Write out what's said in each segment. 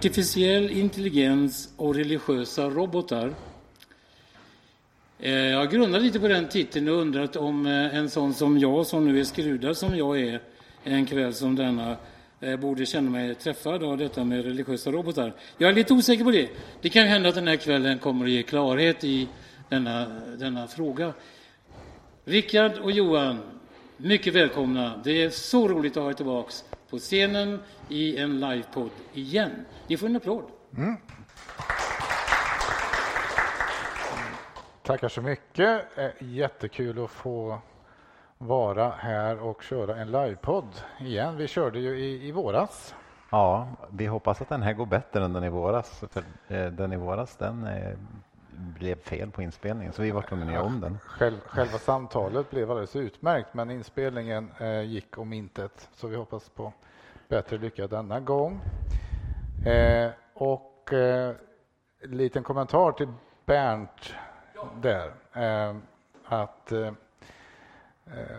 Artificiell intelligens och religiösa robotar. Eh, jag grundade lite på den titeln och undrat om eh, en sån som jag, som nu är skrudad som jag är, en kväll som denna, eh, borde känna mig träffad av detta med religiösa robotar. Jag är lite osäker på det. Det kan hända att den här kvällen kommer att ge klarhet i denna, denna fråga. Rickard och Johan, mycket välkomna. Det är så roligt att ha er tillbaka på scenen i en livepodd igen. Ni får en applåd. Mm. Tackar så mycket. Jättekul att få vara här och köra en livepodd igen. Vi körde ju i, i våras. Ja, vi hoppas att den här går bättre än den i våras. För eh, den i våras den eh, blev fel på inspelningen så vi var tvungna att göra om den. Själv, själva samtalet blev alldeles utmärkt men inspelningen eh, gick om intet så vi hoppas på bättre lycka denna gång. Eh, och eh, liten kommentar till Bernt där. Eh, att eh, eh,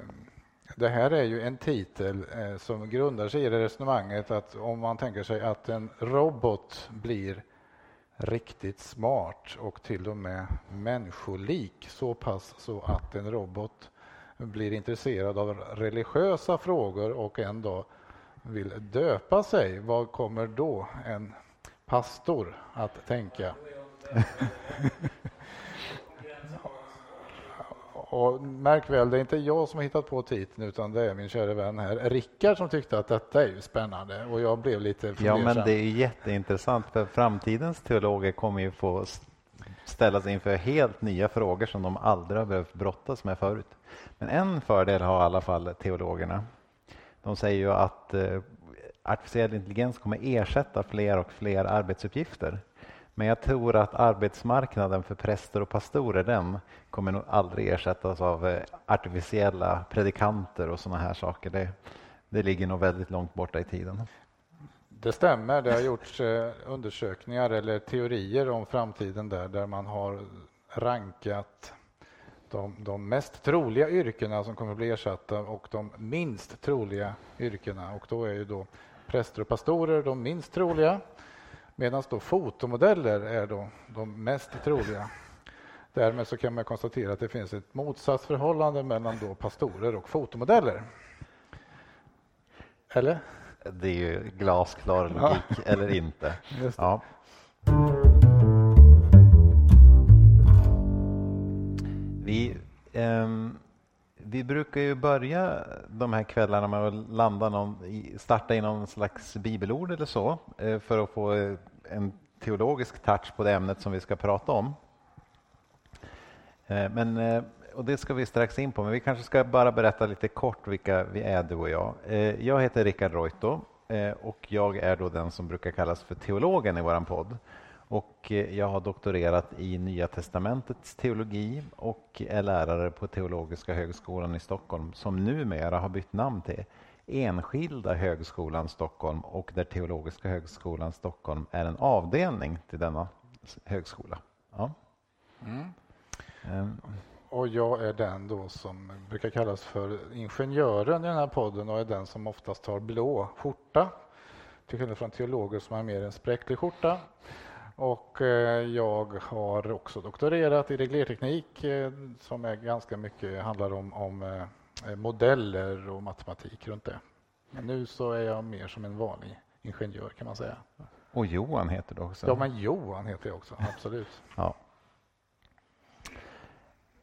det här är ju en titel eh, som grundar sig i det resonemanget att om man tänker sig att en robot blir riktigt smart och till och med människolik så pass så att en robot blir intresserad av religiösa frågor och en dag vill döpa sig, vad kommer då en pastor att tänka? Och märk väl, det är inte jag som har hittat på titeln utan det är min kära vän här, Rickard, som tyckte att detta är ju spännande och jag blev lite fundersam. Ja, men det är jätteintressant för framtidens teologer kommer ju få ställas inför helt nya frågor som de aldrig har behövt brottas med förut. Men en fördel har i alla fall teologerna. De säger ju att eh, artificiell intelligens kommer ersätta fler och fler arbetsuppgifter. Men jag tror att arbetsmarknaden för präster och pastorer den kommer nog aldrig ersättas av eh, artificiella predikanter och sådana här saker. Det, det ligger nog väldigt långt borta i tiden. Det stämmer. Det har gjorts eh, undersökningar eller teorier om framtiden där, där man har rankat de, de mest troliga yrkena som kommer att bli ersatta och de minst troliga yrkena. Och då är ju då präster och pastorer de minst troliga medan då fotomodeller är då de mest troliga. Därmed så kan man konstatera att det finns ett motsatsförhållande mellan då pastorer och fotomodeller. Eller? Det är ju glasklar logik, ja. eller inte. Ja. Vi, um, vi brukar ju börja de här kvällarna med att landa någon, starta i någon slags bibelord eller så eh, för att få eh, en teologisk touch på det ämnet som vi ska prata om. Eh, men, eh, och det ska vi strax in på, men vi kanske ska bara berätta lite kort vilka vi är, du och jag. Eh, jag heter Rickard Reuto och jag är då den som brukar kallas för teologen i vår podd. Och jag har doktorerat i Nya testamentets teologi och är lärare på Teologiska högskolan i Stockholm som numera har bytt namn till Enskilda högskolan Stockholm och där Teologiska högskolan Stockholm är en avdelning till denna högskola. Ja. Mm. Um. Och jag är den då som brukar kallas för ingenjören i den här podden och är den som oftast har blå skjorta. Till skillnad från teologer som har mer en spräcklig skjorta. Och eh, jag har också doktorerat i reglerteknik eh, som är ganska mycket handlar om, om eh, modeller och matematik runt det. Men nu så är jag mer som en vanlig ingenjör kan man säga. Och Johan heter du också? Ja, men Johan heter jag också, absolut. ja.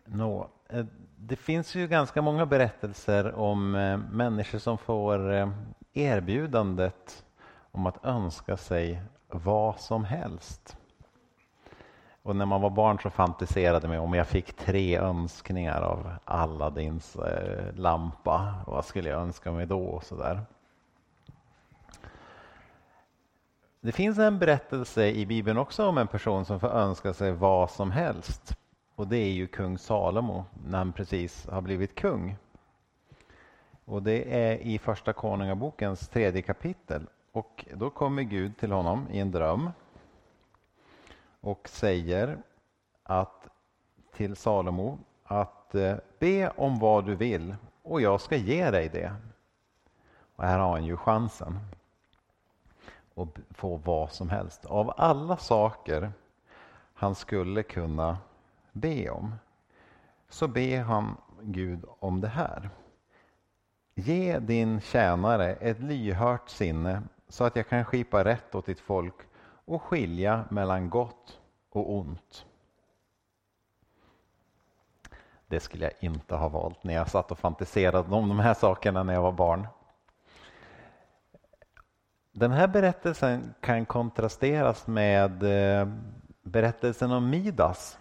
Nå, det finns ju ganska många berättelser om människor som får erbjudandet om att önska sig vad som helst. Och när man var barn så fantiserade man om jag fick tre önskningar av Aladdins eh, lampa, vad skulle jag önska mig då? Och så där. Det finns en berättelse i Bibeln också om en person som får önska sig vad som helst. Och det är ju kung Salomo när han precis har blivit kung. Och det är i Första Konungabokens tredje kapitel. Och då kommer Gud till honom i en dröm och säger att till Salomo att eh, be om vad du vill och jag ska ge dig det. Och här har han ju chansen. att få vad som helst. Av alla saker han skulle kunna be om så ber han Gud om det här. Ge din tjänare ett lyhört sinne så att jag kan skipa rätt åt ditt folk och skilja mellan gott och ont. Det skulle jag inte ha valt när jag satt och fantiserade om de här sakerna när jag var barn. Den här berättelsen kan kontrasteras med eh, berättelsen om Midas.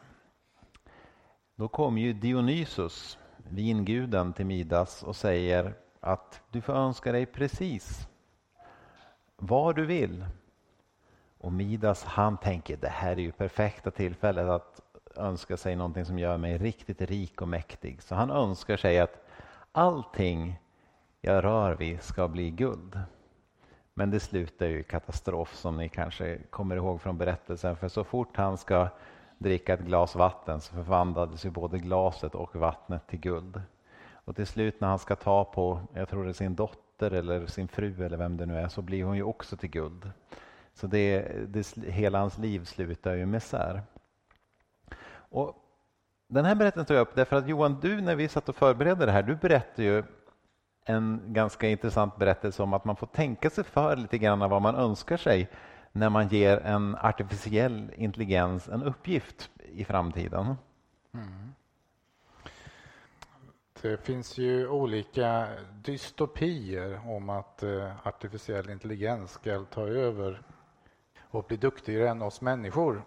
Då kom ju Dionysus, vinguden, till Midas och säger att du får önska dig precis vad du vill. Och Midas han tänker det här är ju perfekta tillfället att önska sig någonting som gör mig riktigt rik och mäktig. Så han önskar sig att allting jag rör vid ska bli guld. Men det slutar ju i katastrof som ni kanske kommer ihåg från berättelsen. För så fort han ska dricka ett glas vatten så förvandlades ju både glaset och vattnet till guld. Och till slut när han ska ta på, jag tror det är sin dotter eller sin fru eller vem det nu är, så blir hon ju också till guld. Så det, det, hela hans liv slutar ju med sär. Och den här berättelsen tog jag upp därför att Johan, du när vi satt och förberedde det här, du berättade ju en ganska intressant berättelse om att man får tänka sig för lite grann vad man önskar sig när man ger en artificiell intelligens en uppgift i framtiden. Mm. Det finns ju olika dystopier om att eh, artificiell intelligens ska ta över och bli duktigare än oss människor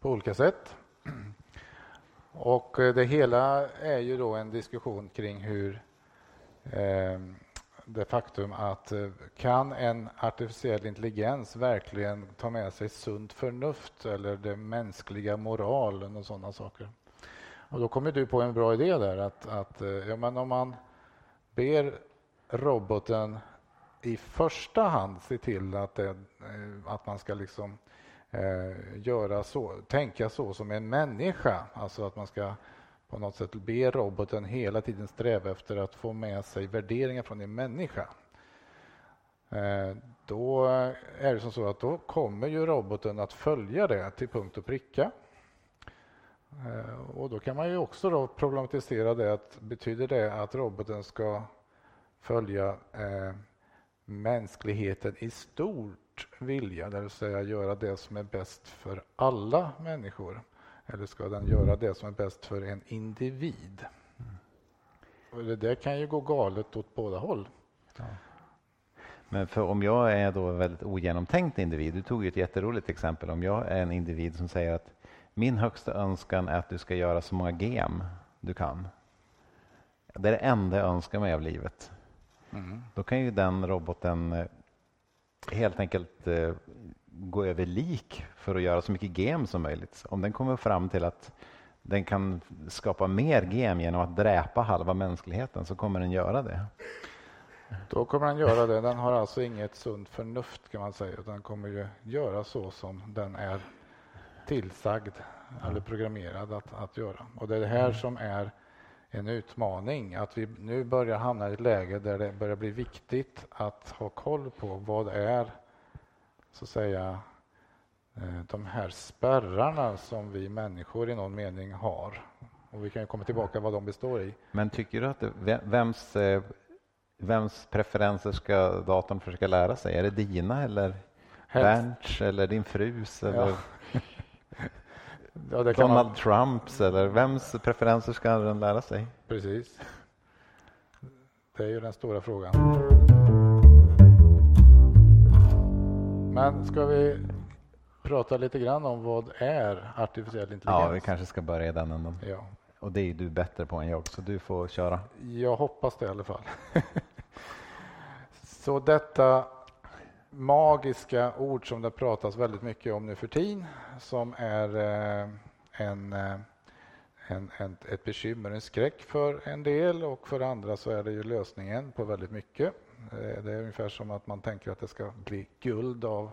på olika sätt. Och eh, det hela är ju då en diskussion kring hur eh, det faktum att eh, kan en artificiell intelligens verkligen ta med sig sunt förnuft eller den mänskliga moralen och sådana saker? Och då kommer du på en bra idé där att, att eh, ja, men om man ber roboten i första hand se till att, det, att man ska liksom eh, göra så, tänka så som en människa, alltså att man ska på något sätt be roboten hela tiden sträva efter att få med sig värderingar från en människa. Eh, då är det som så att då kommer ju roboten att följa det till punkt och pricka. Eh, och då kan man ju också då problematisera det. Att betyder det att roboten ska följa eh, mänskligheten i stort vilja, det vill säga göra det som är bäst för alla människor? Eller ska den göra det som är bäst för en individ? Och det där kan ju gå galet åt båda håll. Ja. Men för om jag är då en väldigt ogenomtänkt individ, du tog ju ett jätteroligt exempel, om jag är en individ som säger att min högsta önskan är att du ska göra så många gem du kan. Det är det enda jag önskar mig av livet. Mm. Då kan ju den roboten eh, helt enkelt eh, gå över lik för att göra så mycket gem som möjligt. Om den kommer fram till att den kan skapa mer gem genom att dräpa halva mänskligheten så kommer den göra det. Då kommer den göra det. Den har alltså inget sunt förnuft kan man säga. Den kommer ju göra så som den är tillsagd eller programmerad att, att göra. Och det är det här mm. som är en utmaning, att vi nu börjar hamna i ett läge där det börjar bli viktigt att ha koll på vad är så att säga eh, de här spärrarna som vi människor i någon mening har. Och vi kan komma tillbaka vad de består i. Men tycker du att det, vems, eh, vems preferenser ska datorn försöka lära sig? Är det dina eller Bernts eller din frus? Eller? Ja. Ja, Donald man... Trumps eller vems preferenser ska den lära sig? Precis. Det är ju den stora frågan. Men ska vi prata lite grann om vad är artificiell intelligens? Ja, vi kanske ska börja i den änden. Ja. Och det är du bättre på än jag, så du får köra. Jag hoppas det i alla fall. så detta magiska ord som det pratas väldigt mycket om nu för tiden som är eh, en, eh, en, en, ett bekymmer, en skräck för en del och för andra så är det ju lösningen på väldigt mycket. Eh, det är ungefär som att man tänker att det ska bli guld av,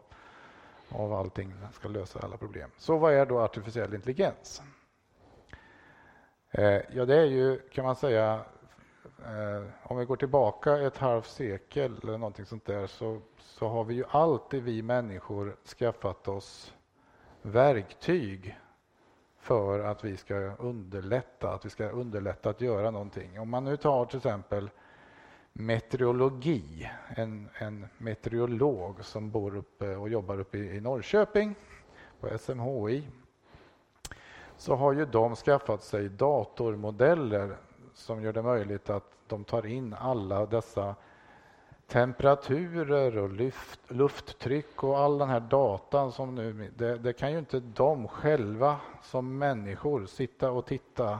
av allting, det ska lösa alla problem. Så vad är då artificiell intelligens? Ja, det är ju, kan man säga, Eh, om vi går tillbaka ett halvt sekel eller någonting sånt där så, så har vi ju alltid vi människor skaffat oss verktyg för att vi ska underlätta, att vi ska underlätta att göra någonting. Om man nu tar till exempel meteorologi, en, en meteorolog som bor uppe och jobbar uppe i, i Norrköping på SMHI så har ju de skaffat sig datormodeller som gör det möjligt att de tar in alla dessa temperaturer och luft, lufttryck och all den här datan som nu... Det, det, kan ju inte de själva som människor sitta och titta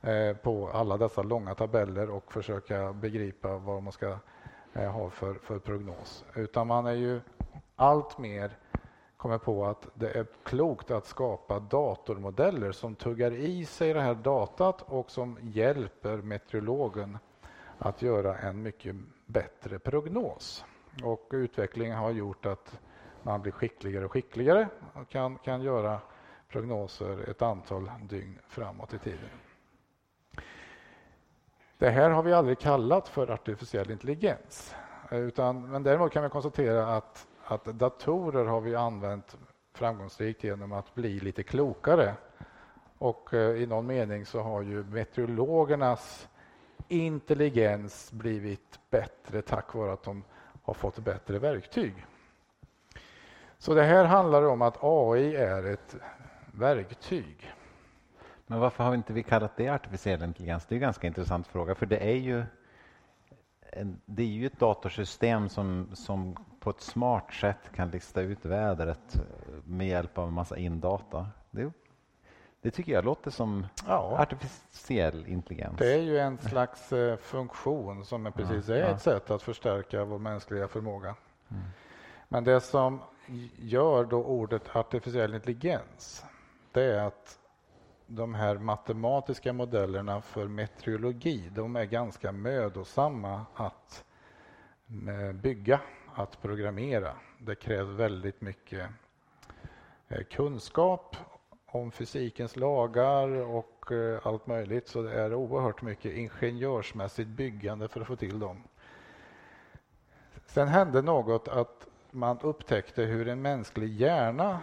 eh, på alla dessa långa tabeller och försöka begripa vad man ska eh, ha för, för prognos. Utan man är ju allt mer kommer på att det är klokt att skapa datormodeller som tuggar i sig det här datat och som hjälper meteorologen att göra en mycket bättre prognos. Och utvecklingen har gjort att man blir skickligare och skickligare och kan, kan göra prognoser ett antal dygn framåt i tiden. Det här har vi aldrig kallat för artificiell intelligens. Eh, utan, men däremot kan vi konstatera att att datorer har vi använt framgångsrikt genom att bli lite klokare. Och eh, i någon mening så har ju meteorologernas intelligens blivit bättre tack vare att de har fått bättre verktyg. Så det här handlar om att AI är ett verktyg. Men varför har inte vi kallat det artificiell intelligens? Det är en ganska intressant fråga, för det är ju en, det är ju ett datorsystem som, som på ett smart sätt kan lista ut vädret med hjälp av en massa indata. Det, det tycker jag låter som ja. artificiell intelligens. Det är ju en slags eh, funktion som är precis ja, är ett sätt att förstärka vår mänskliga förmåga. Mm. Men det som gör då ordet artificiell intelligens, det är att de här matematiska modellerna för meteorologi, de är ganska mödosamma att eh, bygga, att programmera. Det krävs väldigt mycket eh, kunskap om fysikens lagar och eh, allt möjligt. Så det är oerhört mycket ingenjörsmässigt byggande för att få till dem. Sen hände något att man upptäckte hur en mänsklig hjärna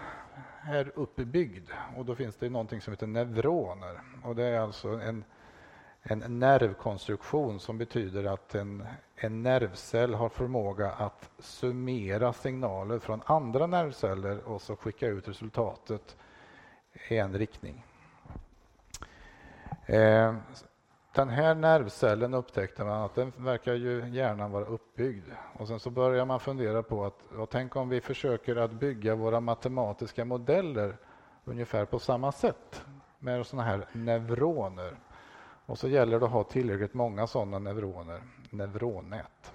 är uppbyggd. Och då finns det någonting som heter neuroner. Och det är alltså en, en nervkonstruktion som betyder att en, en nervcell har förmåga att summera signaler från andra nervceller och så skicka ut resultatet i en riktning. Eh, den här nervcellen upptäckte man att den verkar ju hjärnan vara uppbyggd. Och sen så börjar man fundera på att tänk om vi försöker att bygga våra matematiska modeller ungefär på samma sätt med sådana här neuroner. Och så gäller det att ha tillräckligt många sådana neuroner, neuronnät.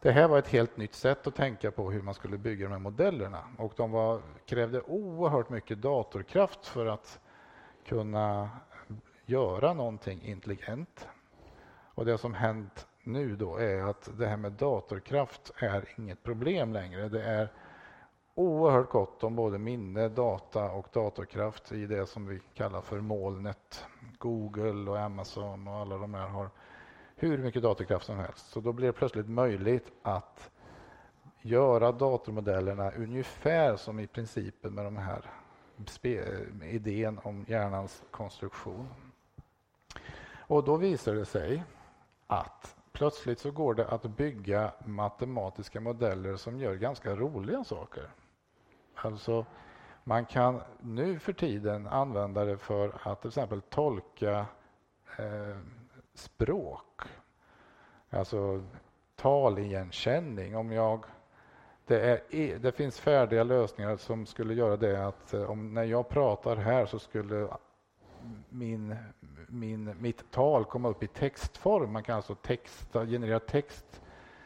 Det här var ett helt nytt sätt att tänka på hur man skulle bygga de här modellerna och de var, krävde oerhört mycket datorkraft för att kunna göra någonting intelligent. Och det som hänt nu då är att det här med datorkraft är inget problem längre. Det är oerhört gott om både minne, data och datorkraft i det som vi kallar för molnet. Google och Amazon och alla de här har hur mycket datorkraft som helst. Så då blir det plötsligt möjligt att göra datormodellerna ungefär som i principen med de här idén om hjärnans konstruktion. Och då visar det sig att plötsligt så går det att bygga matematiska modeller som gör ganska roliga saker. Alltså, man kan nu för tiden använda det för att till exempel tolka eh, språk. Alltså taligenkänning. Om jag, det, är, det finns färdiga lösningar som skulle göra det att eh, om, när jag pratar här så skulle min, min, mitt tal komma upp i textform. Man kan alltså texta, generera text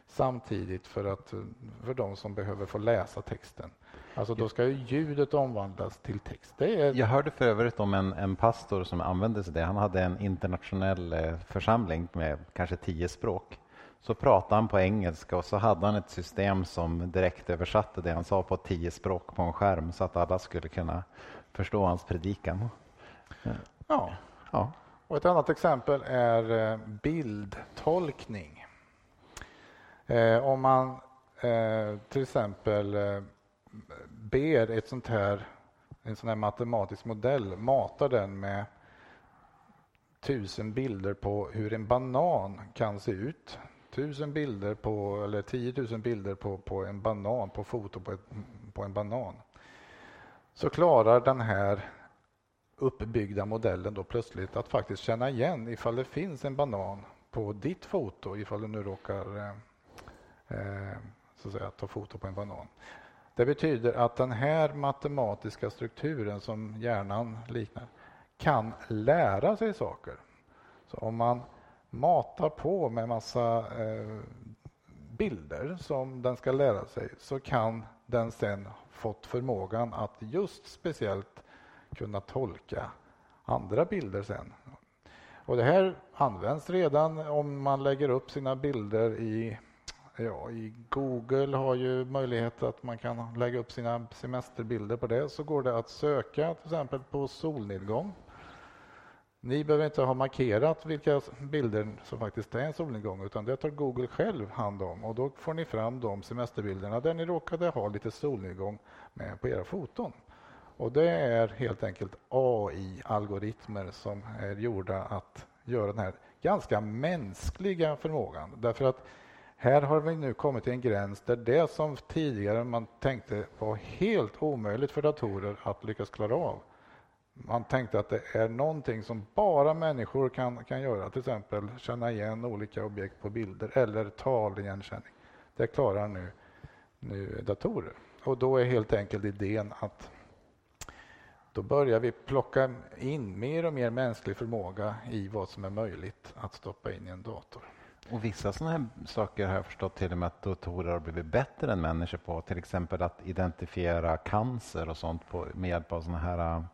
samtidigt för, att, eh, för de som behöver få läsa texten. Alltså då ska ju ljudet omvandlas till text. Är... Jag hörde för övrigt om en, en pastor som använde sig det. Han hade en internationell eh, församling med kanske tio språk. Så pratade han på engelska och så hade han ett system som direkt översatte det han sa på tio språk på en skärm så att alla skulle kunna förstå hans predikan. Ja. ja. Och ett annat exempel är bildtolkning. Om man till exempel ber ett sånt här, en sån här matematisk modell, matar den med tusen bilder på hur en banan kan se ut. Tusen bilder på, eller tiotusen bilder på, på en banan, på foto på, ett, på en banan. Så klarar den här uppbyggda modellen då plötsligt att faktiskt känna igen ifall det finns en banan på ditt foto, ifall du nu råkar eh, eh så att säga, ta foto på en banan. Det betyder att den här matematiska strukturen som hjärnan liknar kan lära sig saker. Så om man matar på med massa eh, bilder som den ska lära sig så kan den sen fått förmågan att just speciellt kunna tolka andra bilder sen. Och det här används redan om man lägger upp sina bilder i Ja, i Google har ju möjlighet att man kan lägga upp sina semesterbilder på det. Så går det att söka till exempel på solnedgång. Ni behöver inte ha markerat vilka bilder som faktiskt är en solnedgång utan det tar Google själv hand om och då får ni fram de semesterbilderna där ni råkade ha lite solnedgång med på era foton. Och det är helt enkelt AI-algoritmer som är gjorda att göra den här ganska mänskliga förmågan. Därför att här har vi nu kommit till en gräns där det som tidigare man tänkte var helt omöjligt för datorer att lyckas klara av. Man tänkte att det är någonting som bara människor kan, kan göra, till exempel känna igen olika objekt på bilder eller taligenkänning. Det klarar nu, nu datorer. Och då är helt enkelt idén att då börjar vi plocka in mer och mer mänsklig förmåga i vad som är möjligt att stoppa in i en dator. Och vissa sådana här saker har jag förstått till och med att datorer har blivit bättre än människor på. Till exempel att identifiera cancer och sånt på, med hjälp av sådana här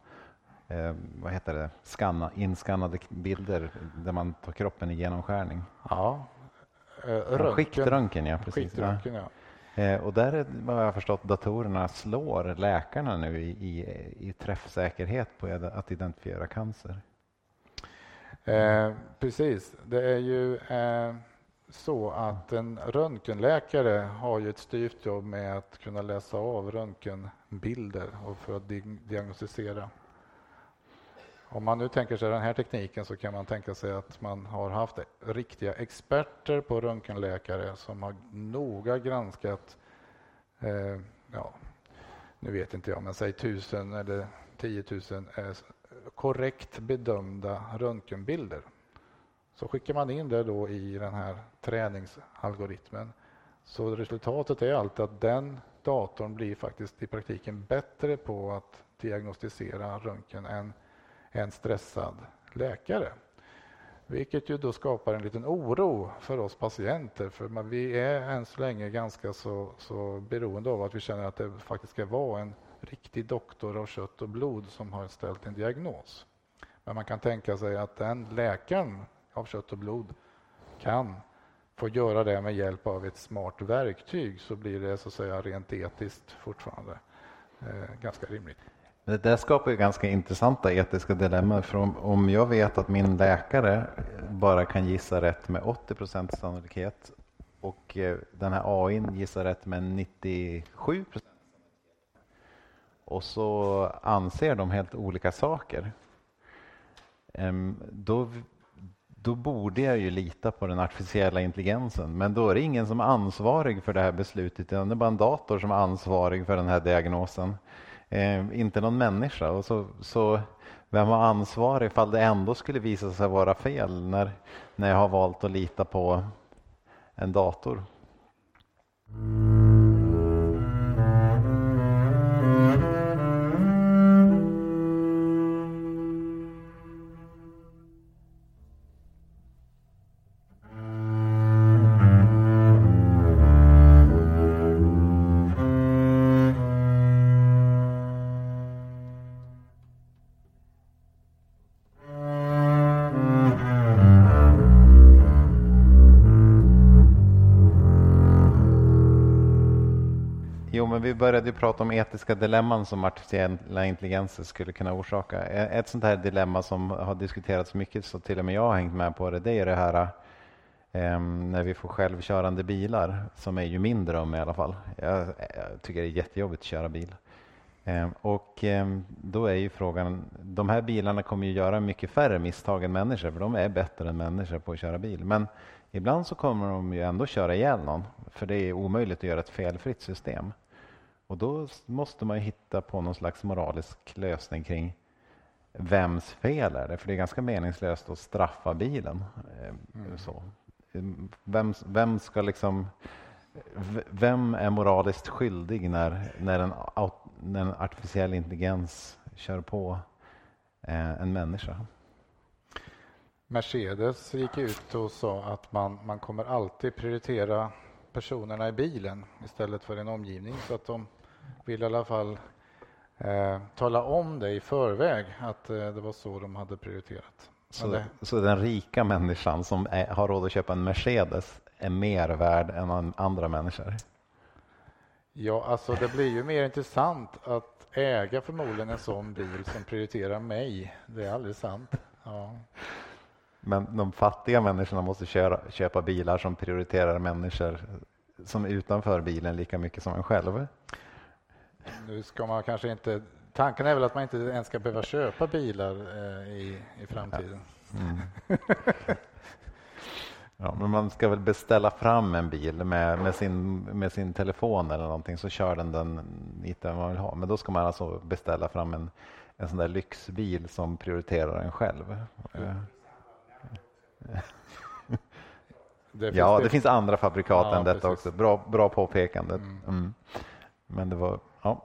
eh, vad heter det, Skanna, inskannade bilder där man tar kroppen i genomskärning. Ja, eh, röntgen. Skiktröntgen, ja. Precis. Skiktröntgen, ja. Eh, och där har jag förstått datorerna slår läkarna nu i, i, i träffsäkerhet på att identifiera cancer. Eh, precis. Det är ju eh, så att en röntgenläkare har ju ett styvt jobb med att kunna läsa av röntgenbilder och för att diagnostisera. Om man nu tänker sig den här tekniken så kan man tänka sig att man har haft riktiga experter på röntgenläkare som har noga granskat, eh, ja, nu vet inte jag, men säg tusen eller tiotusen eh, korrekt bedömda röntgenbilder. Så skickar man in det då i den här träningsalgoritmen. Så resultatet är alltid att den datorn blir faktiskt i praktiken bättre på att diagnostisera röntgen än en stressad läkare. Vilket ju då skapar en liten oro för oss patienter för vi är än så länge ganska så, så beroende av att vi känner att det faktiskt ska vara en riktig doktor av kött och blod som har ställt en diagnos. Men man kan tänka sig att den läkaren av kött och blod kan få göra det med hjälp av ett smart verktyg så blir det så att säga rent etiskt fortfarande eh, ganska rimligt. Det där skapar ju ganska intressanta etiska dilemman. För om, om jag vet att min läkare bara kan gissa rätt med 80 procents sannolikhet och eh, den här AI gissar rätt med 97 procent och så anser de helt olika saker. Ehm, då, då borde jag ju lita på den artificiella intelligensen. Men då är det ingen som är ansvarig för det här beslutet, utan det är bara en dator som är ansvarig för den här diagnosen. Eh, inte någon människa. Och så, så vem har ansvar ifall det ändå skulle visa sig vara fel när, när jag har valt att lita på en dator? Började ju prata om etiska dilemman som artificiella intelligenser skulle kunna orsaka. Ett sånt här dilemma som har diskuterats mycket, så till och med jag har hängt med på det, det är det här ehm, när vi får självkörande bilar, som är ju min dröm i alla fall. Jag, jag tycker det är jättejobbigt att köra bil. Ehm, och ehm, då är ju frågan, de här bilarna kommer ju göra mycket färre misstag än människor, för de är bättre än människor på att köra bil. Men Ibland så kommer de ju ändå köra ihjäl någon, för det är omöjligt att göra ett felfritt system. Och då måste man hitta på någon slags moralisk lösning kring vems fel är det? För det är ganska meningslöst att straffa bilen. Mm. Så. Vem, vem, ska liksom... Vem är moraliskt skyldig när, när, en, när en artificiell intelligens kör på eh, en människa? Mercedes gick ut och sa att man, man kommer alltid prioritera personerna i bilen istället för en omgivning. Så att de vill i alla fall eh, tala om det i förväg, att eh, det var så de hade prioriterat. Så, det... så den rika människan som är, har råd att köpa en Mercedes är mer värd än andra människor? Ja, alltså det blir ju mer intressant att äga förmodligen en sån bil som prioriterar mig. Det är aldrig sant. Ja. Men de fattiga människorna måste köra, köpa bilar som prioriterar människor som är utanför bilen lika mycket som en själv. Nu ska man kanske inte... Tanken är väl att man inte ens ska behöva köpa bilar eh, i, i framtiden. Mm. Ja, men man ska väl beställa fram en bil med, med, sin, med sin telefon eller någonting så kör den den dit man vill ha. Men då ska man alltså beställa fram en, en sån där lyxbil som prioriterar en själv. Mm. Det ja, det. det finns andra fabrikat ja, än detta precis. också. Bra, bra påpekande. Mm. Mm. Men det var, ja.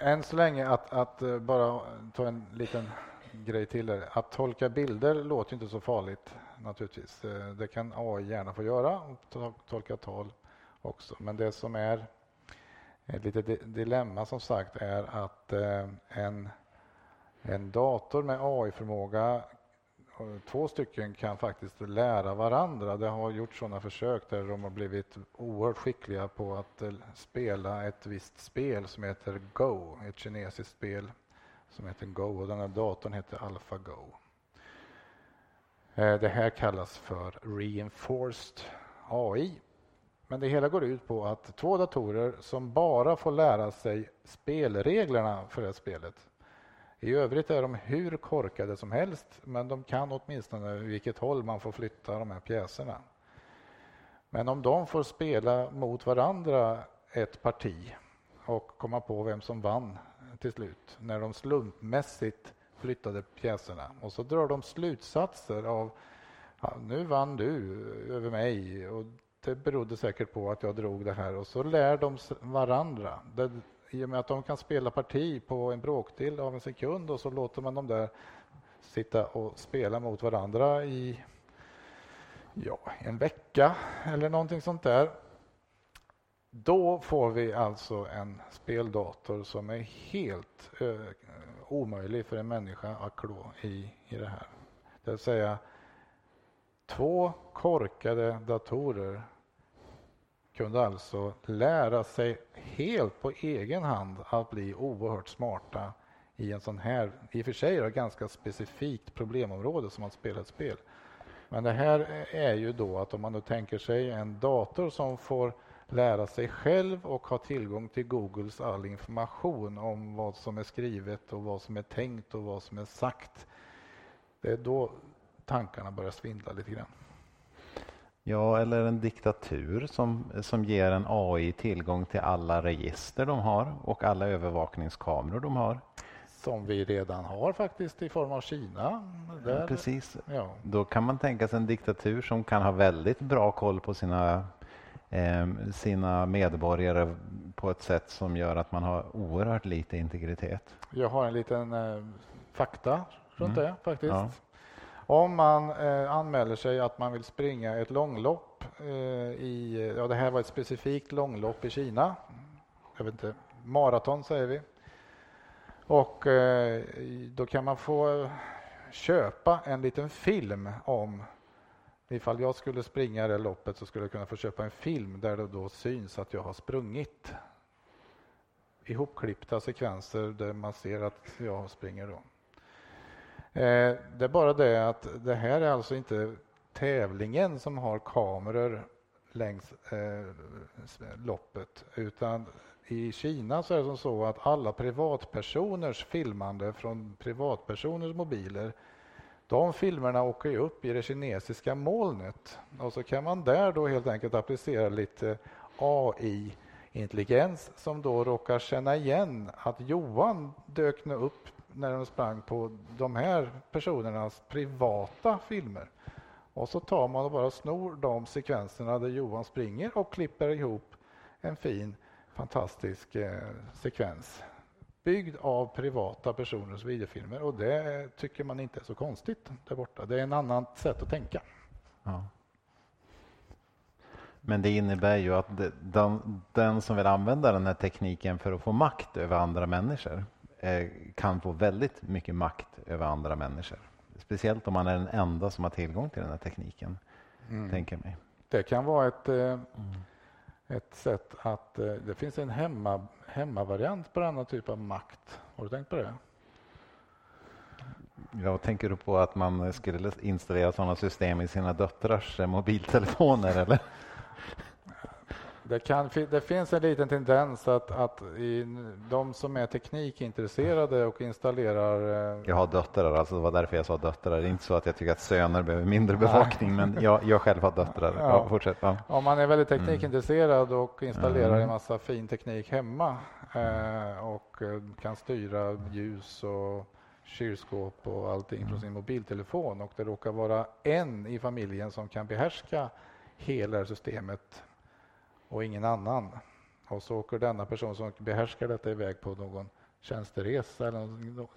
Än så länge att, att eh, bara ta en liten grej till där. Att tolka bilder låter inte så farligt naturligtvis. Eh, det kan AI gärna få göra och tolka tal också. Men det som är ett litet dilemma som sagt är att eh, en en dator med AI-förmåga, två stycken kan faktiskt lära varandra. Det har gjorts sådana försök där de har blivit oerhört skickliga på att eh, spela ett visst spel som heter Go, ett kinesiskt spel som heter Go och den här datorn heter AlphaGo. Eh, det här kallas för Reinforced AI. Men det hela går ut på att två datorer som bara får lära sig spelreglerna för det här spelet i övrigt är de hur korkade som helst, men de kan åtminstone vilket håll man får flytta de här pjäserna. Men om de får spela mot varandra ett parti och komma på vem som vann till slut, när de slumpmässigt flyttade pjäserna och så drar de slutsatser av ja, nu vann du över mig och det berodde säkert på att jag drog det här och så lär de varandra. Det, i och med att de kan spela parti på en bråkdel av en sekund och så låter man dem där sitta och spela mot varandra i ja, en vecka eller någonting sånt där. Då får vi alltså en speldator som är helt eh, omöjlig för en människa att klå i, i det här. Det vill säga två korkade datorer kunde alltså lära sig helt på egen hand att bli oerhört smarta i en sån här, i och för sig då, ganska specifikt problemområde som att spela ett spel. Men det här är ju då att om man nu tänker sig en dator som får lära sig själv och ha tillgång till Googles all information om vad som är skrivet och vad som är tänkt och vad som är sagt. Det är då tankarna börjar svindla lite grann. Ja, eller en diktatur som, som ger en AI tillgång till alla register de har och alla övervakningskameror de har. Som vi redan har faktiskt i form av Kina. Där, ja, precis. Ja. Då kan man tänka sig en diktatur som kan ha väldigt bra koll på sina, eh, sina medborgare på ett sätt som gör att man har oerhört lite integritet. Jag har en liten eh, fakta runt mm. det faktiskt. Ja. Om man eh, anmäler sig att man vill springa ett långlopp eh, i, ja det här var ett specifikt långlopp i Kina, jag vet inte, maraton säger vi. Och eh, då kan man få köpa en liten film om ifall jag skulle springa det loppet så skulle jag kunna få köpa en film där det då syns att jag har sprungit. Ihopklippta sekvenser där man ser att jag springer. Då. Eh, det är bara det att det här är alltså inte tävlingen som har kameror längs eh, loppet utan i Kina så är det som så att alla privatpersoners filmande från privatpersoners mobiler de filmerna åker ju upp i det kinesiska molnet. Och så kan man där då helt enkelt applicera lite AI-intelligens som då råkar känna igen att Johan dök nu upp när de sprang på de här personernas privata filmer. Och så tar man och bara snor de sekvenserna där Johan springer och klipper ihop en fin, fantastisk eh, sekvens byggd av privata personers videofilmer och det tycker man inte är så konstigt där borta. Det är en annan sätt att tänka. Ja. Men det innebär ju att den, den, som vill använda den här tekniken för att få makt över andra människor kan få väldigt mycket makt över andra människor. Speciellt om man är den enda som har tillgång till den här tekniken, mm. tänker mig. Det kan vara ett, eh, mm. ett sätt att... Eh, det finns en hemma, hemmavariant på denna typ av makt. Har du tänkt på det? Jag tänker du på att man skulle installera sådana system i sina döttrars mobiltelefoner? Eller? Det, kan, det finns en liten tendens att, att de som är teknikintresserade och installerar... Eh, jag har döttrar, alltså det var därför jag sa döttrar. Det är inte så att jag tycker att söner behöver mindre bevakning, men jag, jag själv har döttrar. Ja. Ja, fortsätt. Ja. Om man är väldigt mm. teknikintresserad och installerar mm. en massa fin teknik hemma eh, och eh, kan styra ljus och kylskåp och allting mm. från sin mobiltelefon och det råkar vara en i familjen som kan behärska hela systemet och ingen annan. Och så åker denna person som behärskar detta iväg på någon tjänsteresa. Eller någon,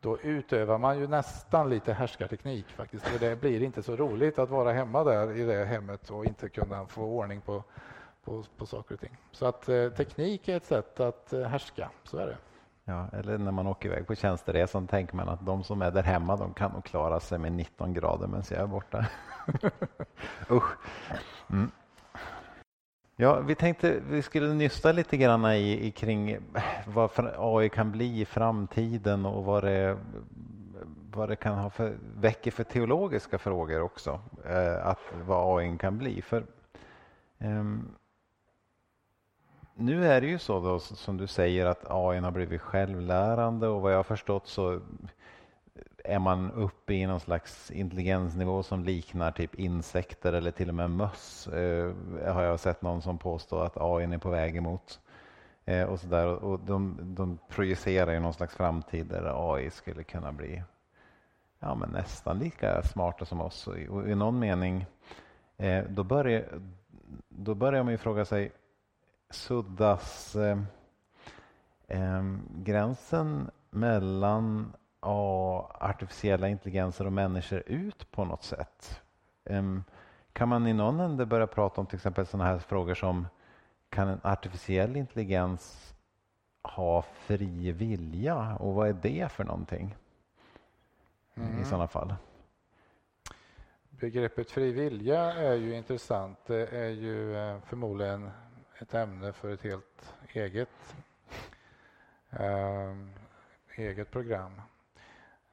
då utövar man ju nästan lite härskarteknik faktiskt. För det blir inte så roligt att vara hemma där i det hemmet och inte kunna få ordning på, på, på saker och ting. Så att eh, teknik är ett sätt att eh, härska, så är det. Ja, eller när man åker iväg på tjänsteresan tänker man att de som är där hemma de kan nog klara sig med 19 grader medan jag är borta. Usch. Mm. Ja, vi tänkte vi skulle nysta lite grann i, i kring eh, vad AI kan bli i framtiden och vad det, vad det kan ha för, väcker för teologiska frågor också. Eh, att vad AI kan bli. För eh, Nu är det ju så då, som du säger att AI har blivit självlärande och vad jag har förstått så är man uppe i någon slags intelligensnivå som liknar typ insekter eller till och med möss. Eh, har jag sett någon som påstår att AI är på väg emot. Eh, och så där. Och de, de projicerar ju någon slags framtid där AI skulle kunna bli ja, men nästan lika smarta som oss. Och i, någon mening, eh, då, börjar, då börjar man ju fråga sig, suddas eh, eh, gränsen mellan artificiella intelligenser och människor ut på något sätt? Kan man i någon ände börja prata om till exempel sådana här frågor som kan en artificiell intelligens ha fri vilja och vad är det för någonting mm. i sådana fall? Begreppet fri vilja är ju intressant. Det är ju eh, förmodligen ett ämne för ett helt eget, äh, eget program.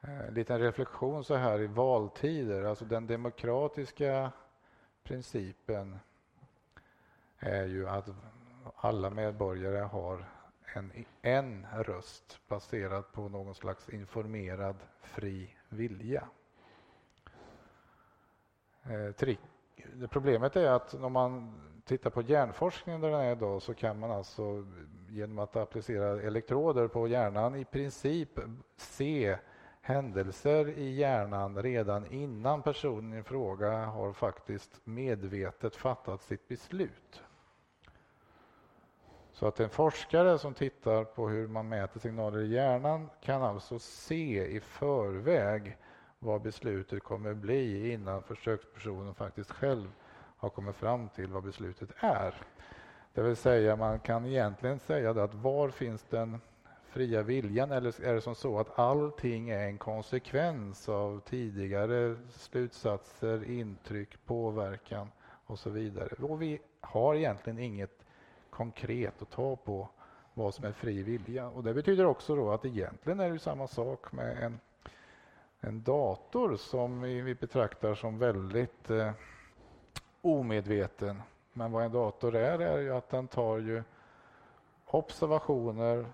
Eh, en liten reflektion så här i valtider. Alltså den demokratiska principen är ju att alla medborgare har en, en röst baserad på någon slags informerad fri vilja. Eh, trick. Problemet är att om man tittar på hjärnforskningen där den är idag så kan man alltså genom att applicera elektroder på hjärnan i princip se händelser i hjärnan redan innan personen i fråga har faktiskt medvetet fattat sitt beslut. Så att en forskare som tittar på hur man mäter signaler i hjärnan kan alltså se i förväg vad beslutet kommer bli innan försökspersonen faktiskt själv har kommit fram till vad beslutet är. Det vill säga man kan egentligen säga att var finns den fria viljan eller är det som så att allting är en konsekvens av tidigare slutsatser, intryck, påverkan och så vidare? Och vi har egentligen inget konkret att ta på vad som är fri vilja. Och det betyder också då att egentligen är det samma sak med en, en dator som vi betraktar som väldigt eh, omedveten. Men vad en dator är, är ju att den tar ju observationer,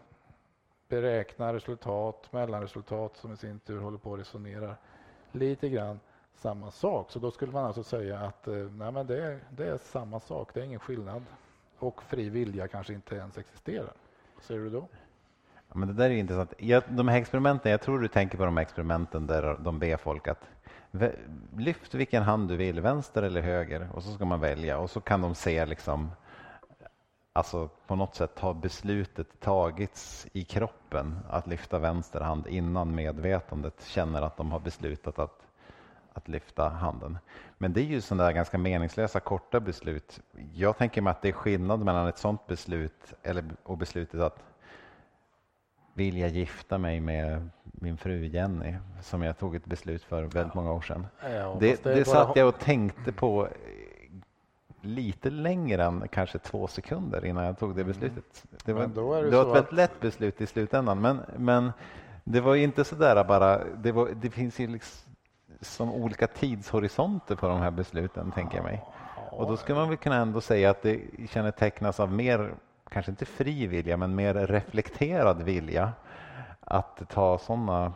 beräknar resultat, mellanresultat som i sin tur håller på att resonera lite grann samma sak. Så då skulle man alltså säga att eh, nej, men det, är, det är samma sak, det är ingen skillnad. Och fri vilja kanske inte ens existerar. Vad säger du då? Ja, men det där är intressant. Jag, de här experimenten, jag tror du tänker på de här experimenten där de ber folk att lyft vilken hand du vill, vänster eller höger, och så ska man välja och så kan de se liksom alltså på något sätt har beslutet tagits i kroppen att lyfta vänster hand innan medvetandet känner att de har beslutat att, att lyfta handen. Men det är ju sådana där ganska meningslösa korta beslut. Jag tänker mig att det är skillnad mellan ett sådant beslut eller, och beslutet att vilja gifta mig med min fru Jenny som jag tog ett beslut för väldigt många år sedan. Ja, det, det, det satt jag och tänkte på lite längre än kanske två sekunder innan jag tog det mm. beslutet. Det var, det det var ett väldigt lätt beslut i slutändan, men, men det var inte så där bara. Det, var, det finns ju liksom olika tidshorisonter på de här besluten, tänker jag mig. Och då ska man väl kunna ändå säga att det kännetecknas av mer, kanske inte fri vilja, men mer reflekterad vilja att ta sådana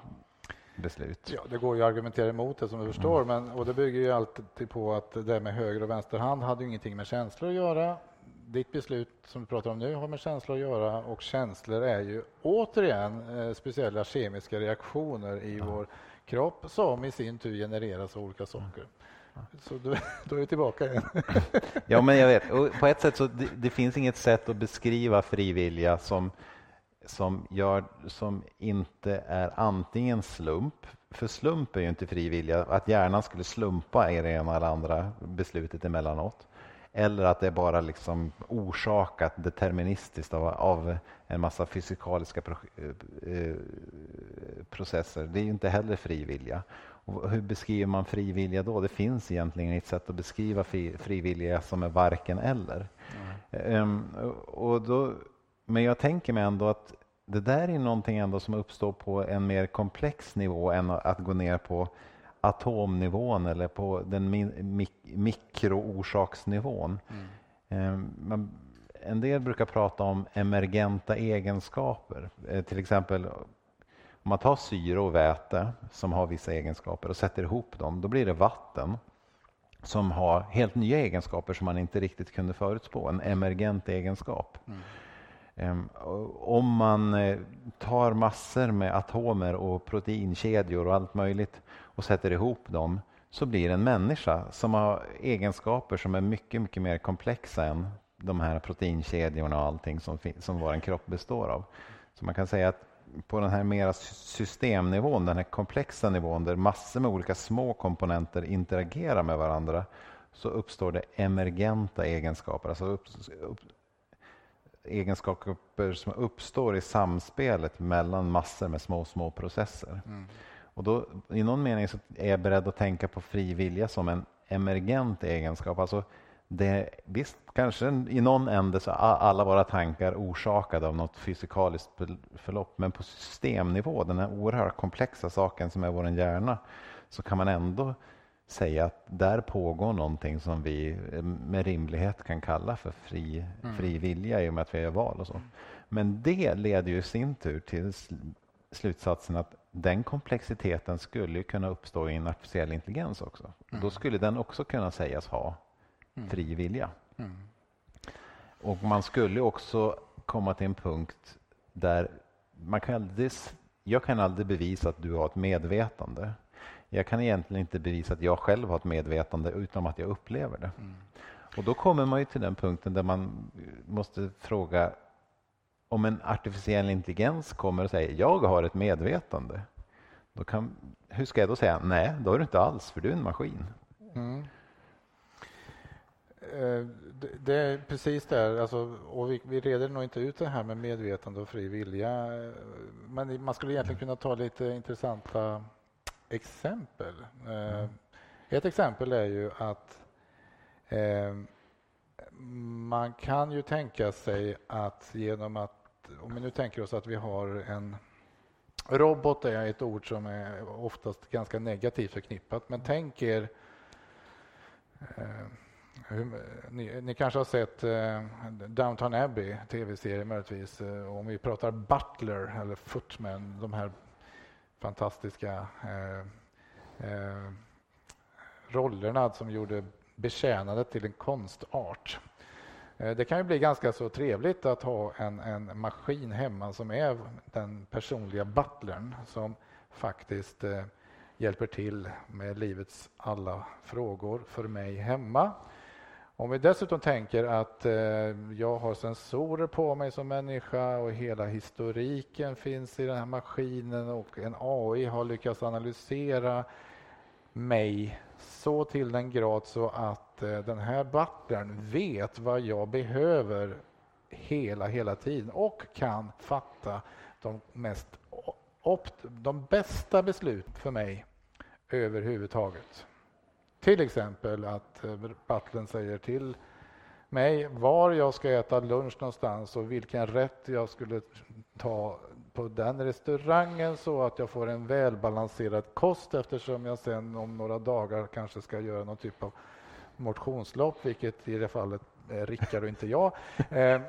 beslut. Ja, det går ju att argumentera emot det som du förstår, mm. men, och det bygger ju alltid på att det där med höger och vänster hand hade ju ingenting med känslor att göra. Ditt beslut som du pratar om nu har med känslor att göra och känslor är ju återigen eh, speciella kemiska reaktioner i mm. vår kropp som i sin tur genereras av olika saker. Så då, då är vi tillbaka igen. ja, men jag vet. Och på ett sätt så det, det finns inget sätt att beskriva frivilliga som som, gör, som inte är antingen slump, för slump är ju inte frivilliga, att hjärnan skulle slumpa i det ena eller andra beslutet emellanåt. Eller att det är bara liksom orsakat deterministiskt av, av en massa fysikaliska pro, eh, processer. Det är ju inte heller frivilliga. Och hur beskriver man frivilliga då? Det finns egentligen ett sätt att beskriva fri, frivilliga som är varken eller. Mm. Um, och då men jag tänker mig ändå att det där är någonting ändå som uppstår på en mer komplex nivå än att gå ner på atomnivån eller på den mik mikroorsaksnivån. Mm. Ehm, en del brukar prata om emergenta egenskaper. Eh, till exempel om man tar syre och väte som har vissa egenskaper och sätter ihop dem, då blir det vatten som har helt nya egenskaper som man inte riktigt kunde förutspå, en emergent egenskap. Mm. Ehm, om man eh, tar massor med atomer och proteinkedjor och allt möjligt och sätter ihop dem så blir en människa som har egenskaper som är mycket, mycket mer komplexa än de här proteinkedjorna och allting som, som vår kropp består av. Så man kan säga att på den här mera systemnivån, den här komplexa nivån där massor med olika små komponenter interagerar med varandra så uppstår det emergenta egenskaper, alltså upp, upp, egenskaper som uppstår i samspelet mellan massor med små, små processer. Mm. Och då, I någon mening så är jag beredd att tänka på fri vilja som en emergent egenskap. Alltså det, visst, kanske i någon ände så är alla våra tankar orsakade av något fysikaliskt förlopp, men på systemnivå, den här oerhört komplexa saken som är vår hjärna, så kan man ändå säga att där pågår någonting som vi med rimlighet kan kalla för fri, mm. fri vilja i och med att vi gör val och så. Men det leder ju i sin tur till slutsatsen att den komplexiteten skulle kunna uppstå i en artificiell intelligens också. Mm. Då skulle den också kunna sägas ha mm. fri vilja. Mm. Och man skulle också komma till en punkt där man kan aldrig, jag kan aldrig bevisa att du har ett medvetande. Jag kan egentligen inte bevisa att jag själv har ett medvetande utan att jag upplever det. Mm. Och då kommer man ju till den punkten där man måste fråga om en artificiell intelligens kommer och säger jag har ett medvetande. Då kan, hur ska jag då säga nej, då har du inte alls för du är en maskin. Mm. Eh, det är precis där, alltså, och vi, vi reder nog inte ut det här med medvetande och fri vilja. Men man skulle egentligen kunna ta lite intressanta exempel. Mm. Ett exempel är ju att eh, man kan ju tänka sig att genom att, om vi nu tänker oss att vi har en Robot är ett ord som är oftast ganska negativt förknippat, men tänk er eh, ni, ni, kanske har sett eh, Downton Abbey, tv-serie möjligtvis. Eh, om vi pratar Butler eller Footman, de här fantastiska eh, eh, rollerna som gjorde betjänandet till en konstart. Eh, det kan ju bli ganska så trevligt att ha en, en maskin hemma som är den personliga butlern som faktiskt eh, hjälper till med livets alla frågor för mig hemma. Om vi dessutom tänker att eh, jag har sensorer på mig som människa och hela historiken finns i den här maskinen och en AI har lyckats analysera mig så till den grad så att eh, den här butlern vet vad jag behöver hela, hela tiden och kan fatta de, mest, de bästa beslut för mig överhuvudtaget. Till exempel att eh, butlern säger till mig var jag ska äta lunch någonstans och vilken rätt jag skulle ta på den restaurangen så att jag får en välbalanserad kost eftersom jag sen om några dagar kanske ska göra någon typ av motionslopp, vilket i det fallet är Rickard och inte jag. Eh,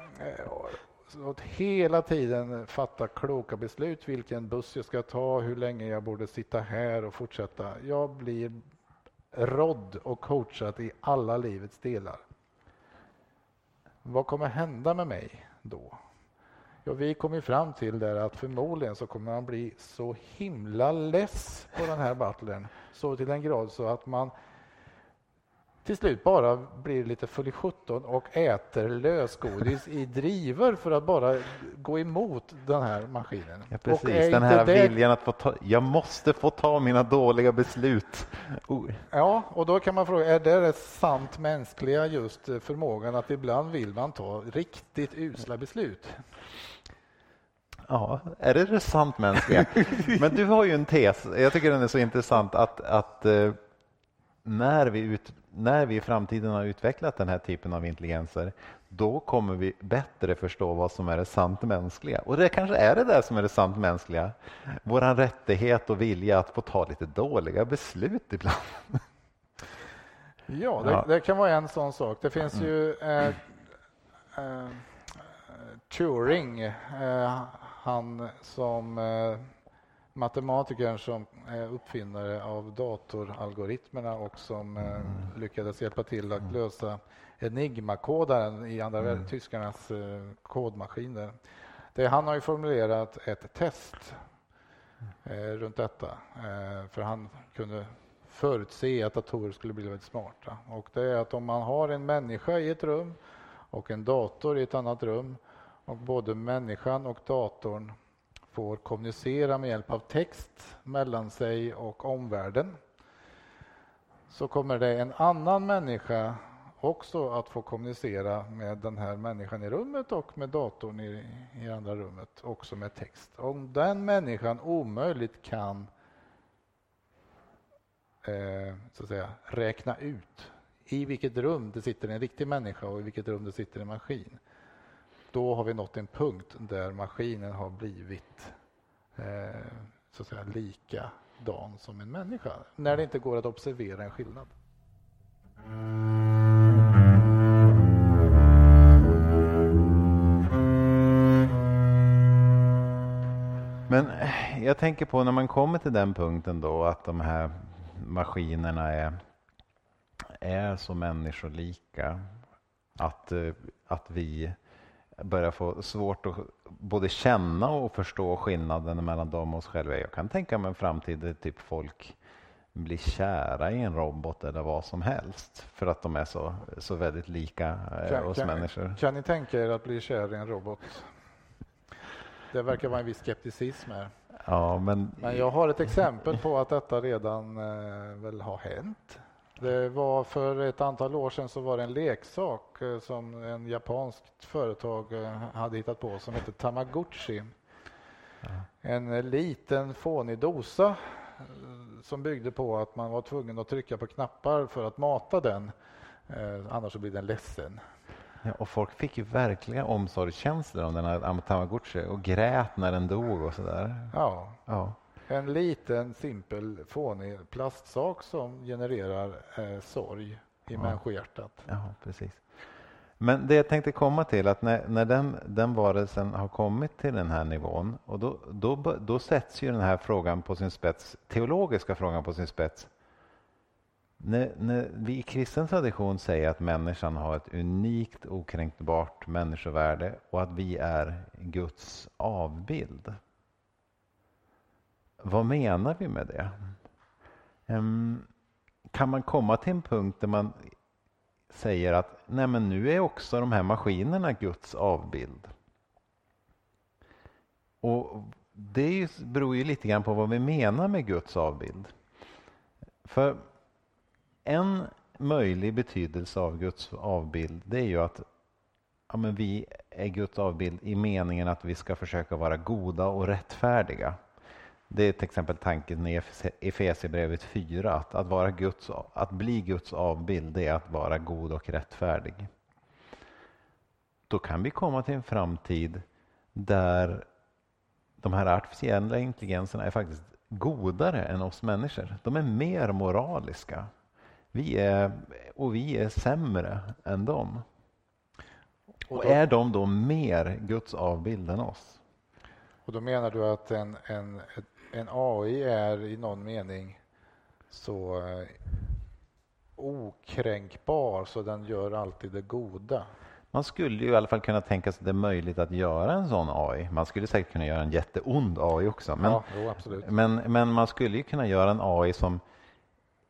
så att hela tiden fatta kloka beslut, vilken buss jag ska ta, hur länge jag borde sitta här och fortsätta. Jag blir rådd och coachat i alla livets delar. Vad kommer hända med mig då? Ja, vi kom ju fram till där att förmodligen så kommer man bli så himla less på den här butlern så till den grad så att man till slut bara blir lite full i sjutton och äter lösgodis i driver för att bara gå emot den här maskinen. Ja, precis, den här det... viljan att få ta, jag måste få ta mina dåliga beslut. Oh. Ja, och då kan man fråga, är det det sant mänskliga just förmågan att ibland vill man ta riktigt usla beslut? Ja, är det det sant mänskliga? Men du har ju en tes, jag tycker den är så intressant att, att eh, när, vi ut, när vi i framtiden har utvecklat den här typen av intelligenser, då kommer vi bättre förstå vad som är det sant mänskliga. Och det kanske är det där som är det sant mänskliga. Vår rättighet och vilja att få ta lite dåliga beslut ibland. Ja, det, ja. det kan vara en sån sak. Det finns ju eh, eh, Turing, eh, han som eh, matematikern som är uppfinnare av datoralgoritmerna och som eh, lyckades hjälpa till att lösa Enigma-kodaren i andra mm. tyskarnas eh, kodmaskiner. Det, han har ju formulerat ett test eh, runt detta, för han kunde förutse att datorer skulle bli väldigt smarta. Och det är att om man har en människa i ett rum och en dator i ett annat rum och både människan och datorn får kommunicera med hjälp av text mellan sig och omvärlden så kommer det en annan människa också att få kommunicera med den här människan i rummet och med datorn i, i andra rummet, också med text. Om den människan omöjligt kan eh, så att säga, räkna ut i vilket rum det sitter en riktig människa och i vilket rum det sitter en maskin, då har vi nått en punkt där maskinen har blivit eh, så att säga, likadan som en människa, när det inte går att observera en skillnad. Men jag tänker på när man kommer till den punkten då att de här maskinerna är, är så människolika att, eh, att vi börjar få svårt att både känna och förstå skillnaden mellan dem och oss själva. Jag kan tänka mig en framtid där typ folk blir kära i en robot eller vad som helst för att de är så, så väldigt lika eh, kan, oss kan, människor. Kan ni tänka er att bli kär i en robot? Det verkar vara en viss skepticism här. Ja, men... men jag har ett exempel på att detta redan eh, väl har hänt. Det var för ett antal år sedan så var det en leksak eh, som en japanskt företag eh, hade hittat på som hette Tamagotchi. Ja. En liten fånig dosa eh, som byggde på att man var tvungen att trycka på knappar för att mata den. Annars så blir den ledsen. Ja, och folk fick ju verkliga omsorgskänslor om den här Tamagotchi och grät när den dog och sådär. Ja. ja. En liten simpel fånig plastsak som genererar eh, sorg i ja. människohjärtat. Ja, precis. Men det jag tänkte komma till att när, när den, den varelsen har kommit till den här nivån och då, då, då sätts ju den här frågan på sin spets, teologiska frågan på sin spets. När, när vi i kristen tradition säger att människan har ett unikt okränkbart människovärde och att vi är Guds avbild. Vad menar vi med det? Um, kan man komma till en punkt där man säger att nej men nu är också de här maskinerna Guds avbild? Och Det beror ju lite grann på vad vi menar med Guds avbild. För en möjlig betydelse av Guds avbild det är ju att ja, men vi är Guds avbild i meningen att vi ska försöka vara goda och rättfärdiga. Det är till exempel tanken i Efesierbrevet 4 att, att, vara Guds, att bli Guds avbild är att vara god och rättfärdig. Då kan vi komma till en framtid där de här artificiella intelligenserna är faktiskt godare än oss människor. De är mer moraliska. Vi är, och vi är sämre än dem. Och, är de då mer Guds avbild än oss? Och då menar du att en, en, en AI är i någon mening så eh, okränkbar så den gör alltid det goda? Man skulle ju i alla fall kunna tänka sig att det är möjligt att göra en sån AI. Man skulle säkert kunna göra en jätteond AI också. Men, ja, jo, men, men man skulle ju kunna göra en AI som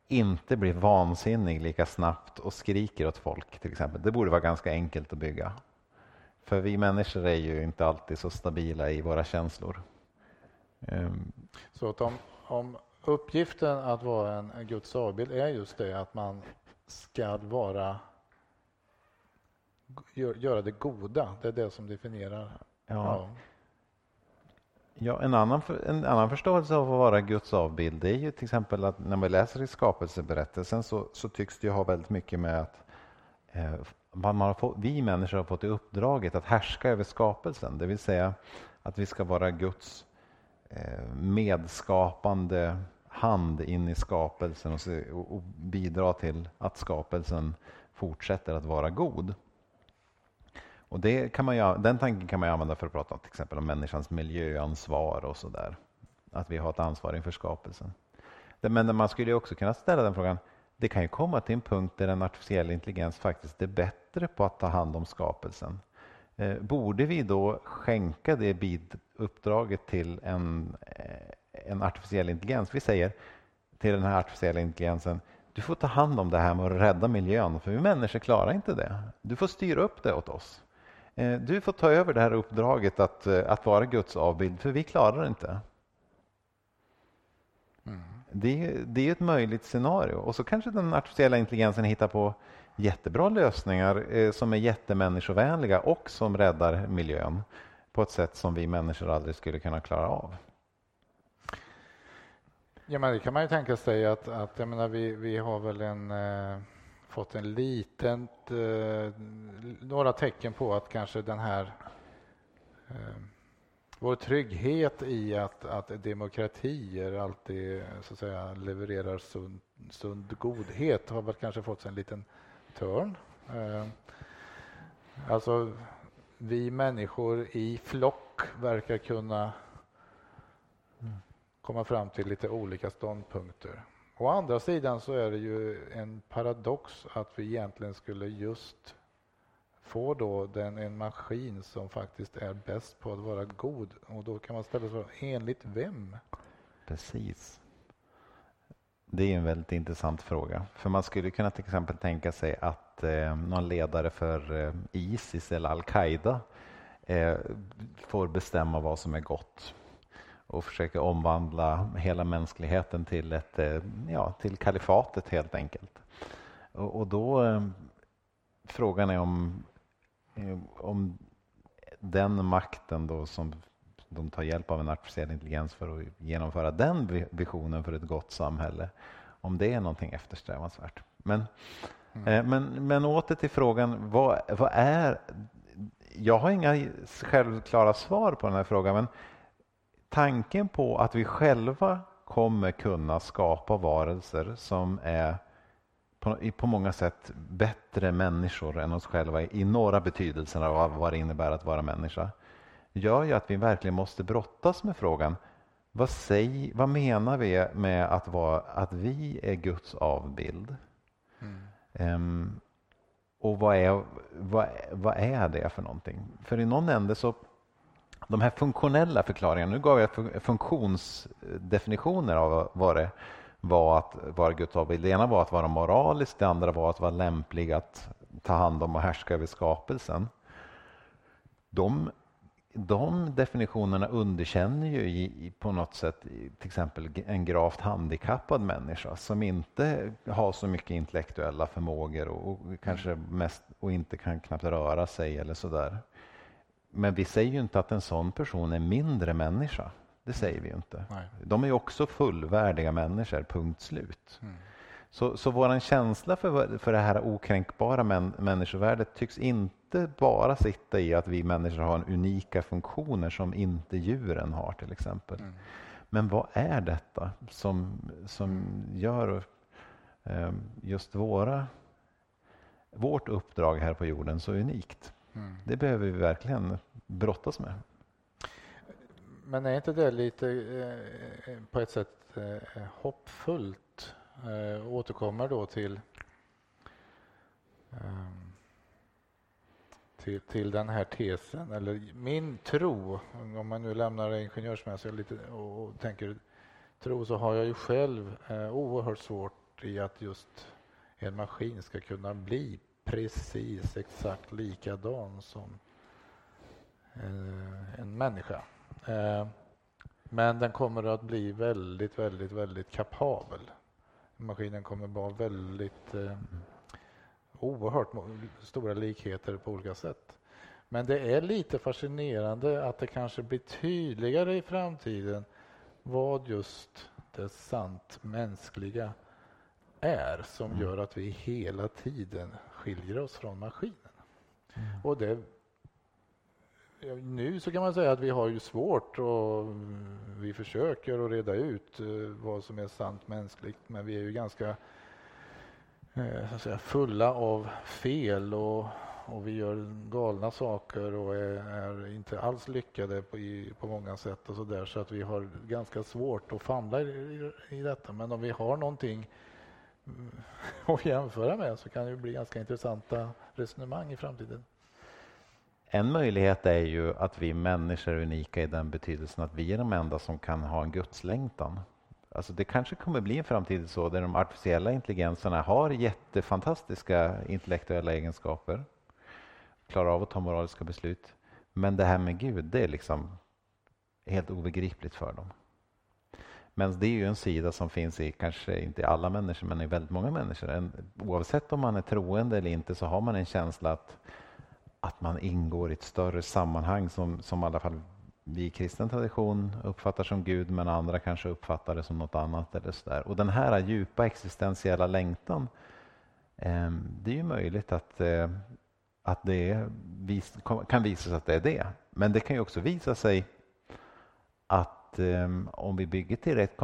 inte blir vansinnig lika snabbt och skriker åt folk till exempel. Det borde vara ganska enkelt att bygga. För vi människor är ju inte alltid så stabila i våra känslor. Um. Så att om, om uppgiften att vara en Guds avbild är just det att man ska vara göra det goda, det är det som definierar. Ja. ja. Ja, en, annan, en annan förståelse av att vara Guds avbild det är ju till exempel att när man läser i skapelseberättelsen så, så tycks det ju ha väldigt mycket med att eh, man har fått, vi människor har fått i uppdraget att härska över skapelsen. Det vill säga att vi ska vara Guds Eh, medskapande hand in i skapelsen och, se, och, bidra till att skapelsen fortsätter att vara god. Och det kan man, den tanken kan man använda för att prata om till exempel om människans miljöansvar och sådär. Att vi har ett ansvar inför skapelsen. Men man skulle också kunna ställa den frågan, det kan ju komma till en punkt där en artificiell intelligens faktiskt är bättre på att ta hand om skapelsen. Eh, borde vi då skänka det uppdraget till en, eh, en artificiell intelligens? Vi säger till den här artificiella intelligensen, du får ta hand om det här med att rädda miljön, för vi människor klarar inte det. Du får styra upp det åt oss. Eh, du får ta över det här uppdraget att, eh, att vara Guds avbild, för vi klarar det inte. Mm. Det, är, det är ett möjligt scenario. Och så kanske den artificiella intelligensen hittar på jättebra lösningar som är jättemänniskovänliga och som räddar miljön på ett sätt som vi människor aldrig skulle kunna klara av. Ja, men det kan man ju tänka sig att, att jag menar, vi, vi har väl en eh fått en liten, eh, några tecken på att kanske den här eh, vår trygghet i att, att demokratier alltid så att säga, levererar sund, sund godhet har väl kanske fått sig en liten törn. Eh, alltså, vi människor i flock verkar kunna mm, komma fram till lite olika ståndpunkter. Å andra sidan så är det ju en paradox att vi egentligen skulle just få då den, en maskin som faktiskt är bäst på att vara god. Och då kan man ställa sig frågan, enligt vem? Precis. Det är en väldigt intressant fråga. För man skulle kunna till exempel tänka sig att eh, någon ledare för eh, Isis eller Al-Qaida eh, får bestämma vad som är gott och försöker omvandla hela mänskligheten till, ett, eh, ja, till kalifatet helt enkelt. Och, och då, eh, frågan är om, eh, om den makten då som de tar hjälp av en artificiell intelligens för att genomföra den visionen för ett gott samhälle, om det är någonting eftersträvansvärt. Men, mm. men, men åter till frågan, vad, vad är... Jag har inga självklara svar på den här frågan, men tanken på att vi själva kommer kunna skapa varelser som är på, på många sätt bättre människor än oss själva i några betydelser av vad det innebär att vara människa gör ju att vi verkligen måste brottas med frågan vad, säg, vad menar vi med att, vara, att vi är Guds avbild? Mm. Um, och vad är, vad, vad är det för någonting? För i någon ände så de här funktionella förklaringarna, nu gav jag funktionsdefinitioner av vad det var att vara Guds avbild. Det ena var att vara moralisk, det andra var att vara lämplig att ta hand om och härska över skapelsen. De, de definitionerna underkänner ju i, på något sätt till exempel en gravt handikappad människa som inte har så mycket intellektuella förmågor och, och kanske mest och inte kan knappt röra sig eller sådär. Men vi säger ju inte att en sån person är mindre människa. Det säger vi ju inte. Nej. De är ju också fullvärdiga människor, punkt slut. Mm. Så, så vår känsla för, för det här okränkbara män, människovärdet tycks inte bara sitta i att vi människor har unika funktioner som inte djuren har till exempel. Mm. Men vad är detta som, som gör eh, just våra, vårt uppdrag här på jorden så unikt? Mm. Det behöver vi verkligen brottas med. Men är inte det lite eh, eh på ett sätt eh, hoppfullt? Eh, återkommer då till, eh, till, till den här tesen, eller min tro, om man nu lämnar det ingenjörsmässiga lite och, och tänker tro, så har jag ju själv eh, oerhört svårt i att just en maskin ska kunna bli precis exakt likadan som eh, en människa. Eh, men den kommer att bli väldigt, väldigt, väldigt kapabel. Maskinen kommer vara väldigt eh, oerhört stora likheter på olika sätt. Men det är lite fascinerande att det kanske blir tydligare i framtiden vad just det sant mänskliga är som mm. gör att vi hela tiden skiljer oss från maskinen. Mm. Och det, nu så kan man säga att vi har ju svårt och vi försöker att reda ut eh, vad som är sant mänskligt men vi är ju ganska eh, så att säga, fulla av fel och, och vi gör galna saker och är, är inte alls lyckade på, i, på många sätt och så där så att vi har ganska svårt att famla i, i, i detta men om vi har någonting mm, att jämföra med så kan det bli ganska intressanta resonemang i framtiden. En möjlighet är ju att vi människor är unika i den betydelsen att vi är de enda som kan ha en gudslängtan. Alltså det kanske kommer bli en framtid så där de artificiella intelligenserna har jättefantastiska intellektuella egenskaper, klarar av att ta moraliska beslut. Men det här med Gud, det är liksom helt obegripligt för dem. Men det är ju en sida som finns i, kanske inte i alla människor, men i väldigt många människor. En, oavsett om man är troende eller inte så har man en känsla att, att man ingår i ett större sammanhang som, som i alla fall vi i kristen tradition uppfattar som Gud, men andra kanske uppfattar det som något annat. Eller så där. Och den här djupa existentiella längtan, eh, det är ju möjligt att, eh, att det vis, kan visa sig att det är det. Men det kan ju också visa sig att eh, om vi bygger till rätt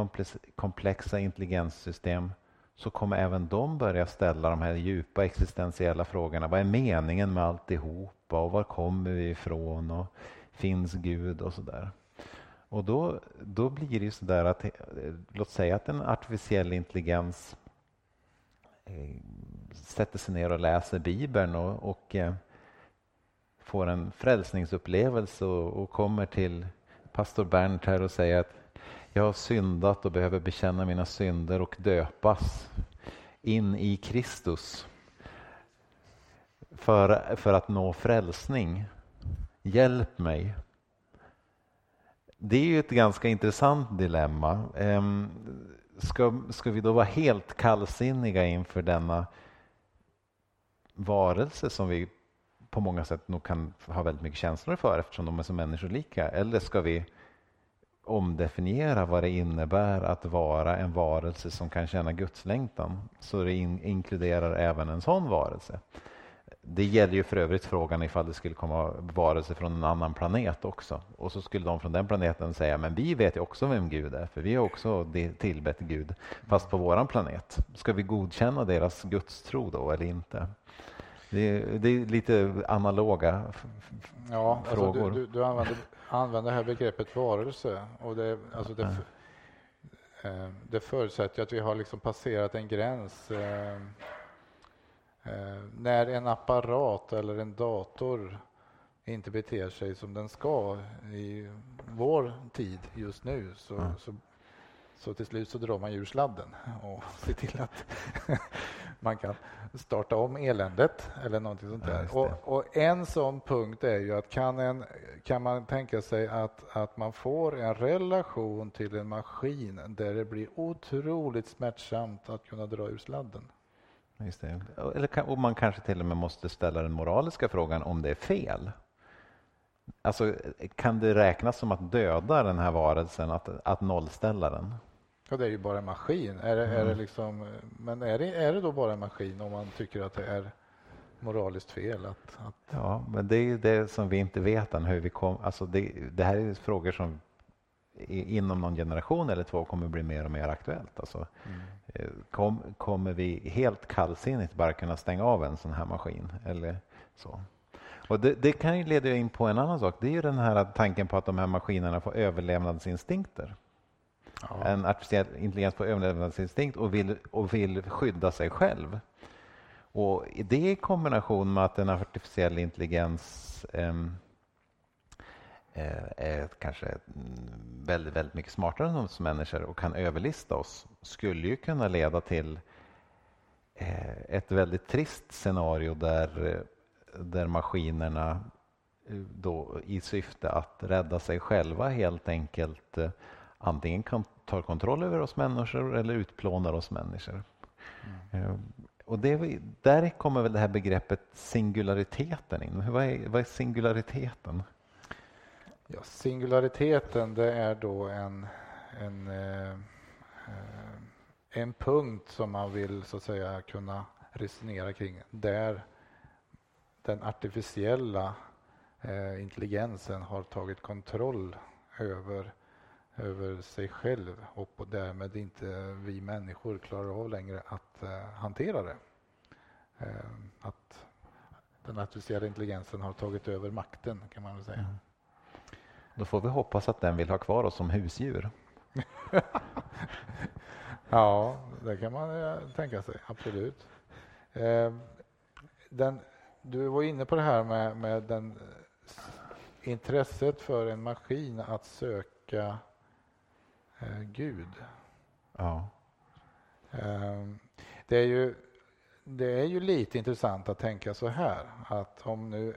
komplexa intelligenssystem så kommer även de börja ställa de här djupa existentiella frågorna. Vad är meningen med alltihopa och var kommer vi ifrån och finns Gud och sådär. Och då, då blir det så sådär att, eh, låt säga att en artificiell intelligens eh, sätter sig ner och läser Bibeln och, och eh, får en frälsningsupplevelse och, och kommer till pastor Bernt här och säger att jag har syndat och behöver bekänna mina synder och döpas in i Kristus för, för att nå frälsning. Hjälp mig. det är ju ett ganska intressant dilemma. Ehm, ska, ska vi då vara helt kallsinniga inför denna varelse som vi på många sätt nog kan ha väldigt mycket känslor för eftersom de är så människolika? Eller ska vi omdefiniera vad det innebär att vara en varelse som kan känna gudslängtan så det in, inkluderar även en sån varelse? Det gäller ju för övrigt frågan ifall det skulle komma varelser från en annan planet också. Och så skulle de från den planeten säga, men vi vet ju också vem Gud är, för vi har också tillbett Gud, fast på våran planet. Ska vi godkänna deras gudstro då eller inte? Det är, det är lite analoga ja, frågor. Alltså du, du, du använder, använder här begreppet varelse. Och det, alltså det, eh, det förutsätter att vi har liksom passerat en gräns eh, Eh, när en apparat eller en dator inte beter sig som den ska i vår tid just nu så, så, så, till slut så drar man ur sladden och ser till att man kan starta om eländet eller någonting sånt där. Ja, och, och, en sån punkt är ju att kan, en, kan man tänka sig att, att man får en relation till en maskin där det blir otroligt smärtsamt att kunna dra ur sladden. Just det. Eller, och man kanske till och med måste ställa den moraliska frågan om det är fel. Alltså, kan det räknas som att döda den här varelsen, att, att nollställa den? Ja, det är ju bara en maskin. Är det, mm. är det liksom, men är det, är det då bara en maskin om man tycker att det är moraliskt fel? Att, att... Ja, men det är ju det som vi inte vet än. Hur vi kom, alltså det, det här är frågor som inom någon generation eller två kommer bli mer och mer aktuellt. Alltså, mm. Eh, kom, kommer vi helt kallsinnigt bara kunna stänga av en sån här maskin? Eller så? Och det, det kan ju leda in på en annan sak. Det är ju den här tanken på att de här maskinerna får överlevnadsinstinkter. Ja. En artificiell intelligens får överlevnadsinstinkt och vill, och vill skydda sig själv. Och det i kombination med att en artificiell intelligens um, Eh, är kanske väldigt, väldigt mycket smartare än oss människor och kan överlista oss skulle ju kunna leda till eh, ett väldigt trist scenario där, där maskinerna eh, då i syfte att rädda sig själva helt enkelt antingen kan ta kontroll över oss människor eller utplånar oss människor. Mm. Och det, där kommer väl det här begreppet singulariteten in. Vad är, vad är singulariteten? Ja, singulariteten det är då en, en, eh, en punkt som man vill så att säga kunna resonera kring där den artificiella eh, intelligensen har tagit kontroll över, över sig själv och därmed inte vi människor klarar av längre att eh, hantera det. Eh, att den artificiella intelligensen har tagit över makten kan man väl säga. Mm. Då får vi hoppas att den vill ha kvar oss som husdjur. ja, det kan man eh, tänka sig, absolut. Eh, den, du var inne på det här med, med den, eh, intresset för en maskin att söka eh, Gud. Ja. Eh, det, är ju, det är ju lite intressant att tänka så här att om nu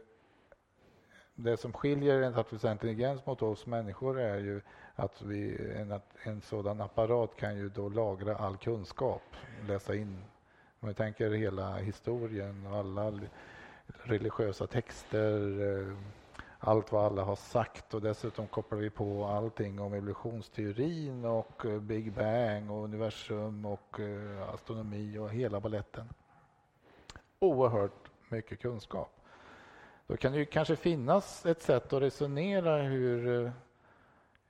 det som skiljer en artificiell intelligens mot oss människor är ju att vi, en, en sådan apparat kan ju då lagra all kunskap, läsa in. Om vi tänker hela historien och alla religiösa texter, eh, allt vad alla har sagt och dessutom kopplar vi på allting om evolutionsteorin och eh, Big Bang och universum och eh, astronomi och hela balletten. Oerhört mycket kunskap. Då kan det ju kanske finnas ett sätt att resonera hur,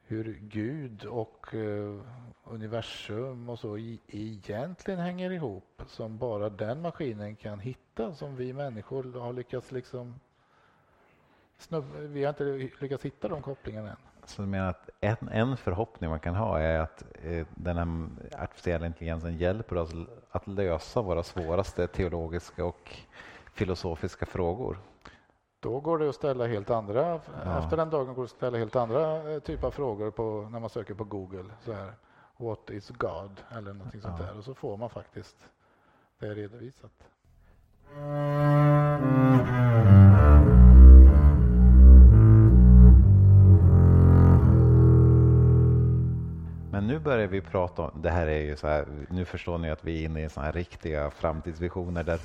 hur Gud och eh, universum och så egentligen hänger ihop som bara den maskinen kan hitta som vi människor har lyckats liksom snubb, vi har inte lyckats hitta de kopplingarna än. Så du menar att en, en förhoppning man kan ha är att eh, den här artificiella intelligensen hjälper oss att lösa våra svåraste teologiska och filosofiska frågor? Då går det att ställa helt andra, ja. efter den dagen går det att ställa helt andra eh, typer av frågor på, när man söker på Google. Så här, What is God? Eller någonting ja. sånt där. Och så får man faktiskt det redovisat. börjar vi prata om, det här är ju så här, nu förstår ni att vi är inne i såna här riktiga framtidsvisioner där,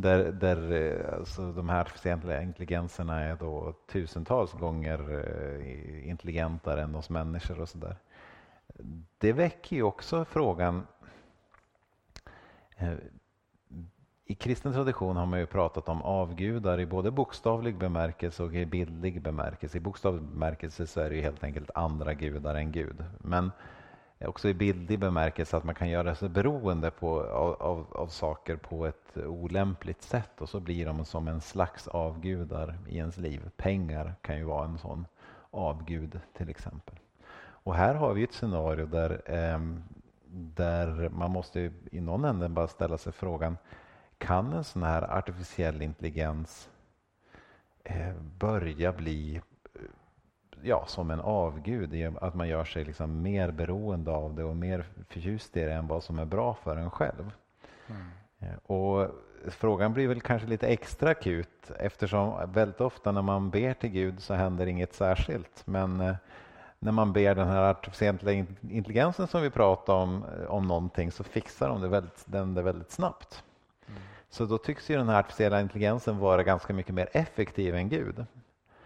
där, där eh, alltså de här artificiella intelligenserna är då tusentals gånger eh, intelligentare än oss människor och sådär. Det väcker ju också frågan eh, i kristen tradition har man ju pratat om avgudar i både bokstavlig bemärkelse och i bildlig bemärkelse. I bokstavlig bemärkelse så är det ju helt enkelt andra gudar än Gud. Men Eh, också i bildlig bemärkelse att man kan göra sig beroende på, av, av, av, saker på ett olämpligt sätt och så blir de som en slags avgudar i ens liv. Pengar kan ju vara en sån avgud till exempel. Och här har vi ett scenario där, eh, där man måste i någon ände bara ställa sig frågan kan en sån här artificiell intelligens eh, börja bli ja, som en avgud, att man gör sig liksom mer beroende av det och mer förtjust i det än vad som är bra för en själv. Mm. Eh, och Frågan blir väl kanske lite extra akut eftersom väldigt ofta när man ber till Gud så händer inget särskilt. Men när man ber den här artificiella intelligensen som vi pratade om, om någonting så fixar de det väldigt, den det väldigt snabbt. Så då tycks ju den här artificiella intelligensen vara ganska mycket mer effektiv än Gud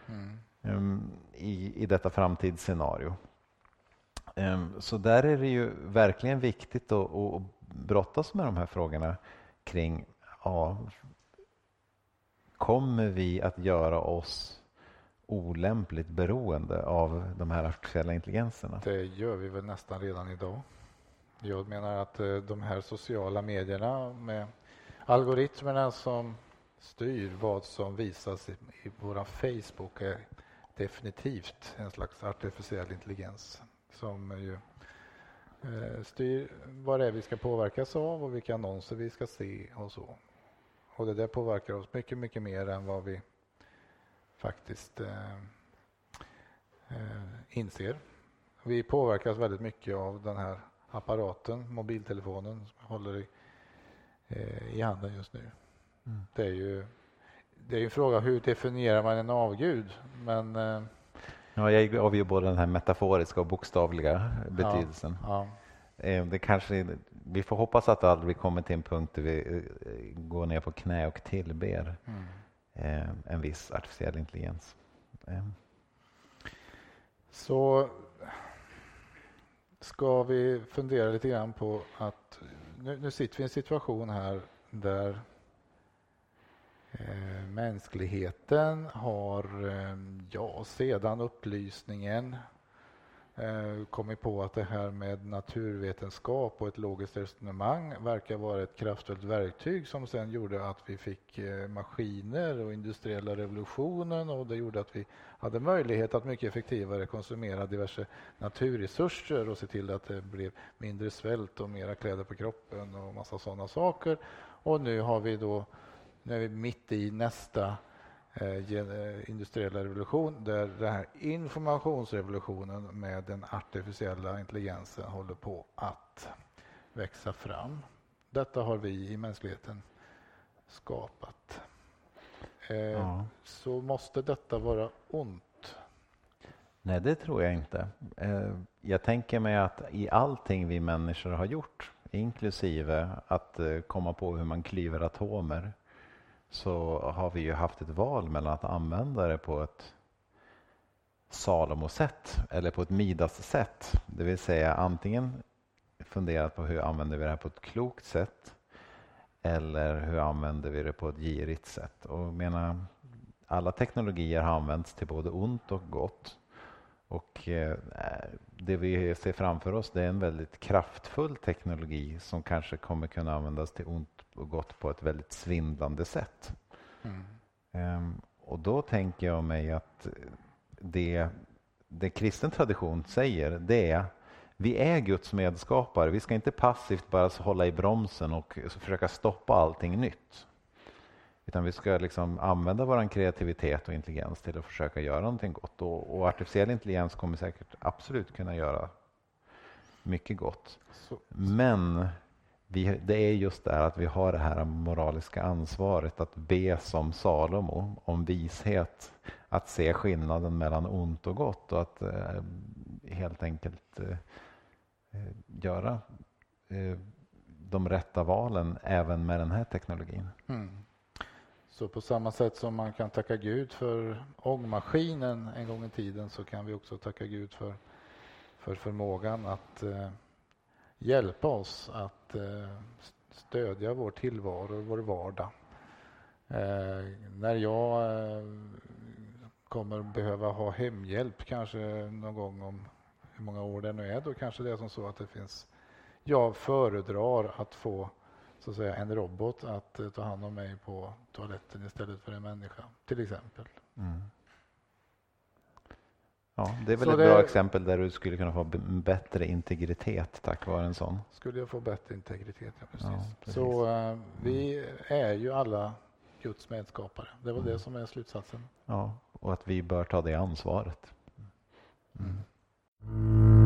mm. um, i, i detta framtidsscenario. Ehm, så där är det ju verkligen viktigt att, att brottas med de här frågorna kring ja, kommer vi att göra oss olämpligt beroende av de här artificiella intelligenserna? Det gör vi väl nästan redan idag. Jag menar att eh, de här sociala medierna med Algoritmerna som styr vad som visas i, i vår Facebook är definitivt en slags artificiell intelligens som ju eh, styr vad det är vi ska påverkas av och vilka annonser vi ska se och så. Och det där påverkar oss mycket, mycket mer än vad vi faktiskt eh, eh, inser. Vi påverkas väldigt mycket av den här apparaten, mobiltelefonen som håller i Eh, i handen just nu. Mm. Det är ju det är en fråga hur definierar man en avgud? Men, eh, ja, jag avgör både den här metaforiska och bokstavliga betydelsen. Ja, ja. Eh, det kanske, vi får hoppas att det aldrig kommer till en punkt där vi går ner på knä och tillber mm. en viss artificiell intelligens. Så ska vi fundera lite grann på att nu, nu sitter vi i en situation här där eh, mänskligheten har, eh, ja, sedan upplysningen eh, kommit på att det här med naturvetenskap och ett logiskt resonemang verkar vara ett kraftfullt verktyg som sen gjorde att vi fick eh, maskiner och industriella revolutionen och det gjorde att vi hade möjlighet att mycket effektivare konsumera diverse naturresurser och se till att det blev mindre svält och mera kläder på kroppen och massa sådana saker. Och nu har vi då, nu är vi mitt i nästa Eh, eh, industriella revolution där den här informationsrevolutionen med den artificiella intelligensen håller på att växa fram. Detta har vi i mänskligheten skapat. Eh, ja. Så måste detta vara ont? Nej, det tror jag inte. Jag tänker mig att i allting vi människor har gjort, inklusive att komma på hur man klyver atomer, så har vi ju haft ett val mellan att använda det på ett Salomo-sätt eller på ett Midas-sätt. Det vill säga antingen funderat på hur använder vi det här på ett klokt sätt eller hur använder vi det på ett girigt sätt. Och menar, alla teknologier har använts till både ont och gott. Och eh, det vi ser framför oss det är en väldigt kraftfull teknologi som kanske kommer kunna användas till ont och gått på ett väldigt svindlande sätt. Mm. Um, och då tänker jag mig att det, det kristen tradition säger det är vi är Guds medskapare. Vi ska inte passivt bara hålla i bromsen och försöka stoppa allting nytt. Utan vi ska liksom använda vår kreativitet och intelligens till att försöka göra någonting gott. Och, och artificiell intelligens kommer säkert absolut kunna göra mycket gott. Men vi, det är just det att vi har det här moraliska ansvaret att be som Salomo om vishet, att se skillnaden mellan ont och gott och att eh, helt enkelt eh, göra eh, de rätta valen även med den här teknologin. Mm. Så på samma sätt som man kan tacka Gud för ångmaskinen en gång i tiden så kan vi också tacka Gud för, för förmågan att eh, hjälpa oss att eh, stödja vår tillvaro och vår vardag. Eh, när jag eh, kommer behöva ha hemhjälp kanske någon gång om hur många år det nu är, då kanske det är som så att det finns jag föredrar att få så att säga, en robot att uh, ta hand om mig på toaletten istället för en människa, till exempel. Mm. Ja, det är väl så ett det... bra exempel där du skulle kunna få bättre integritet tack vare en sån. Skulle jag få bättre integritet, ja precis. Ja, precis. Så uh, vi är ju alla Guds medskapare. Det var mm. det som är slutsatsen. Ja, och att vi bör ta det ansvaret. Mm.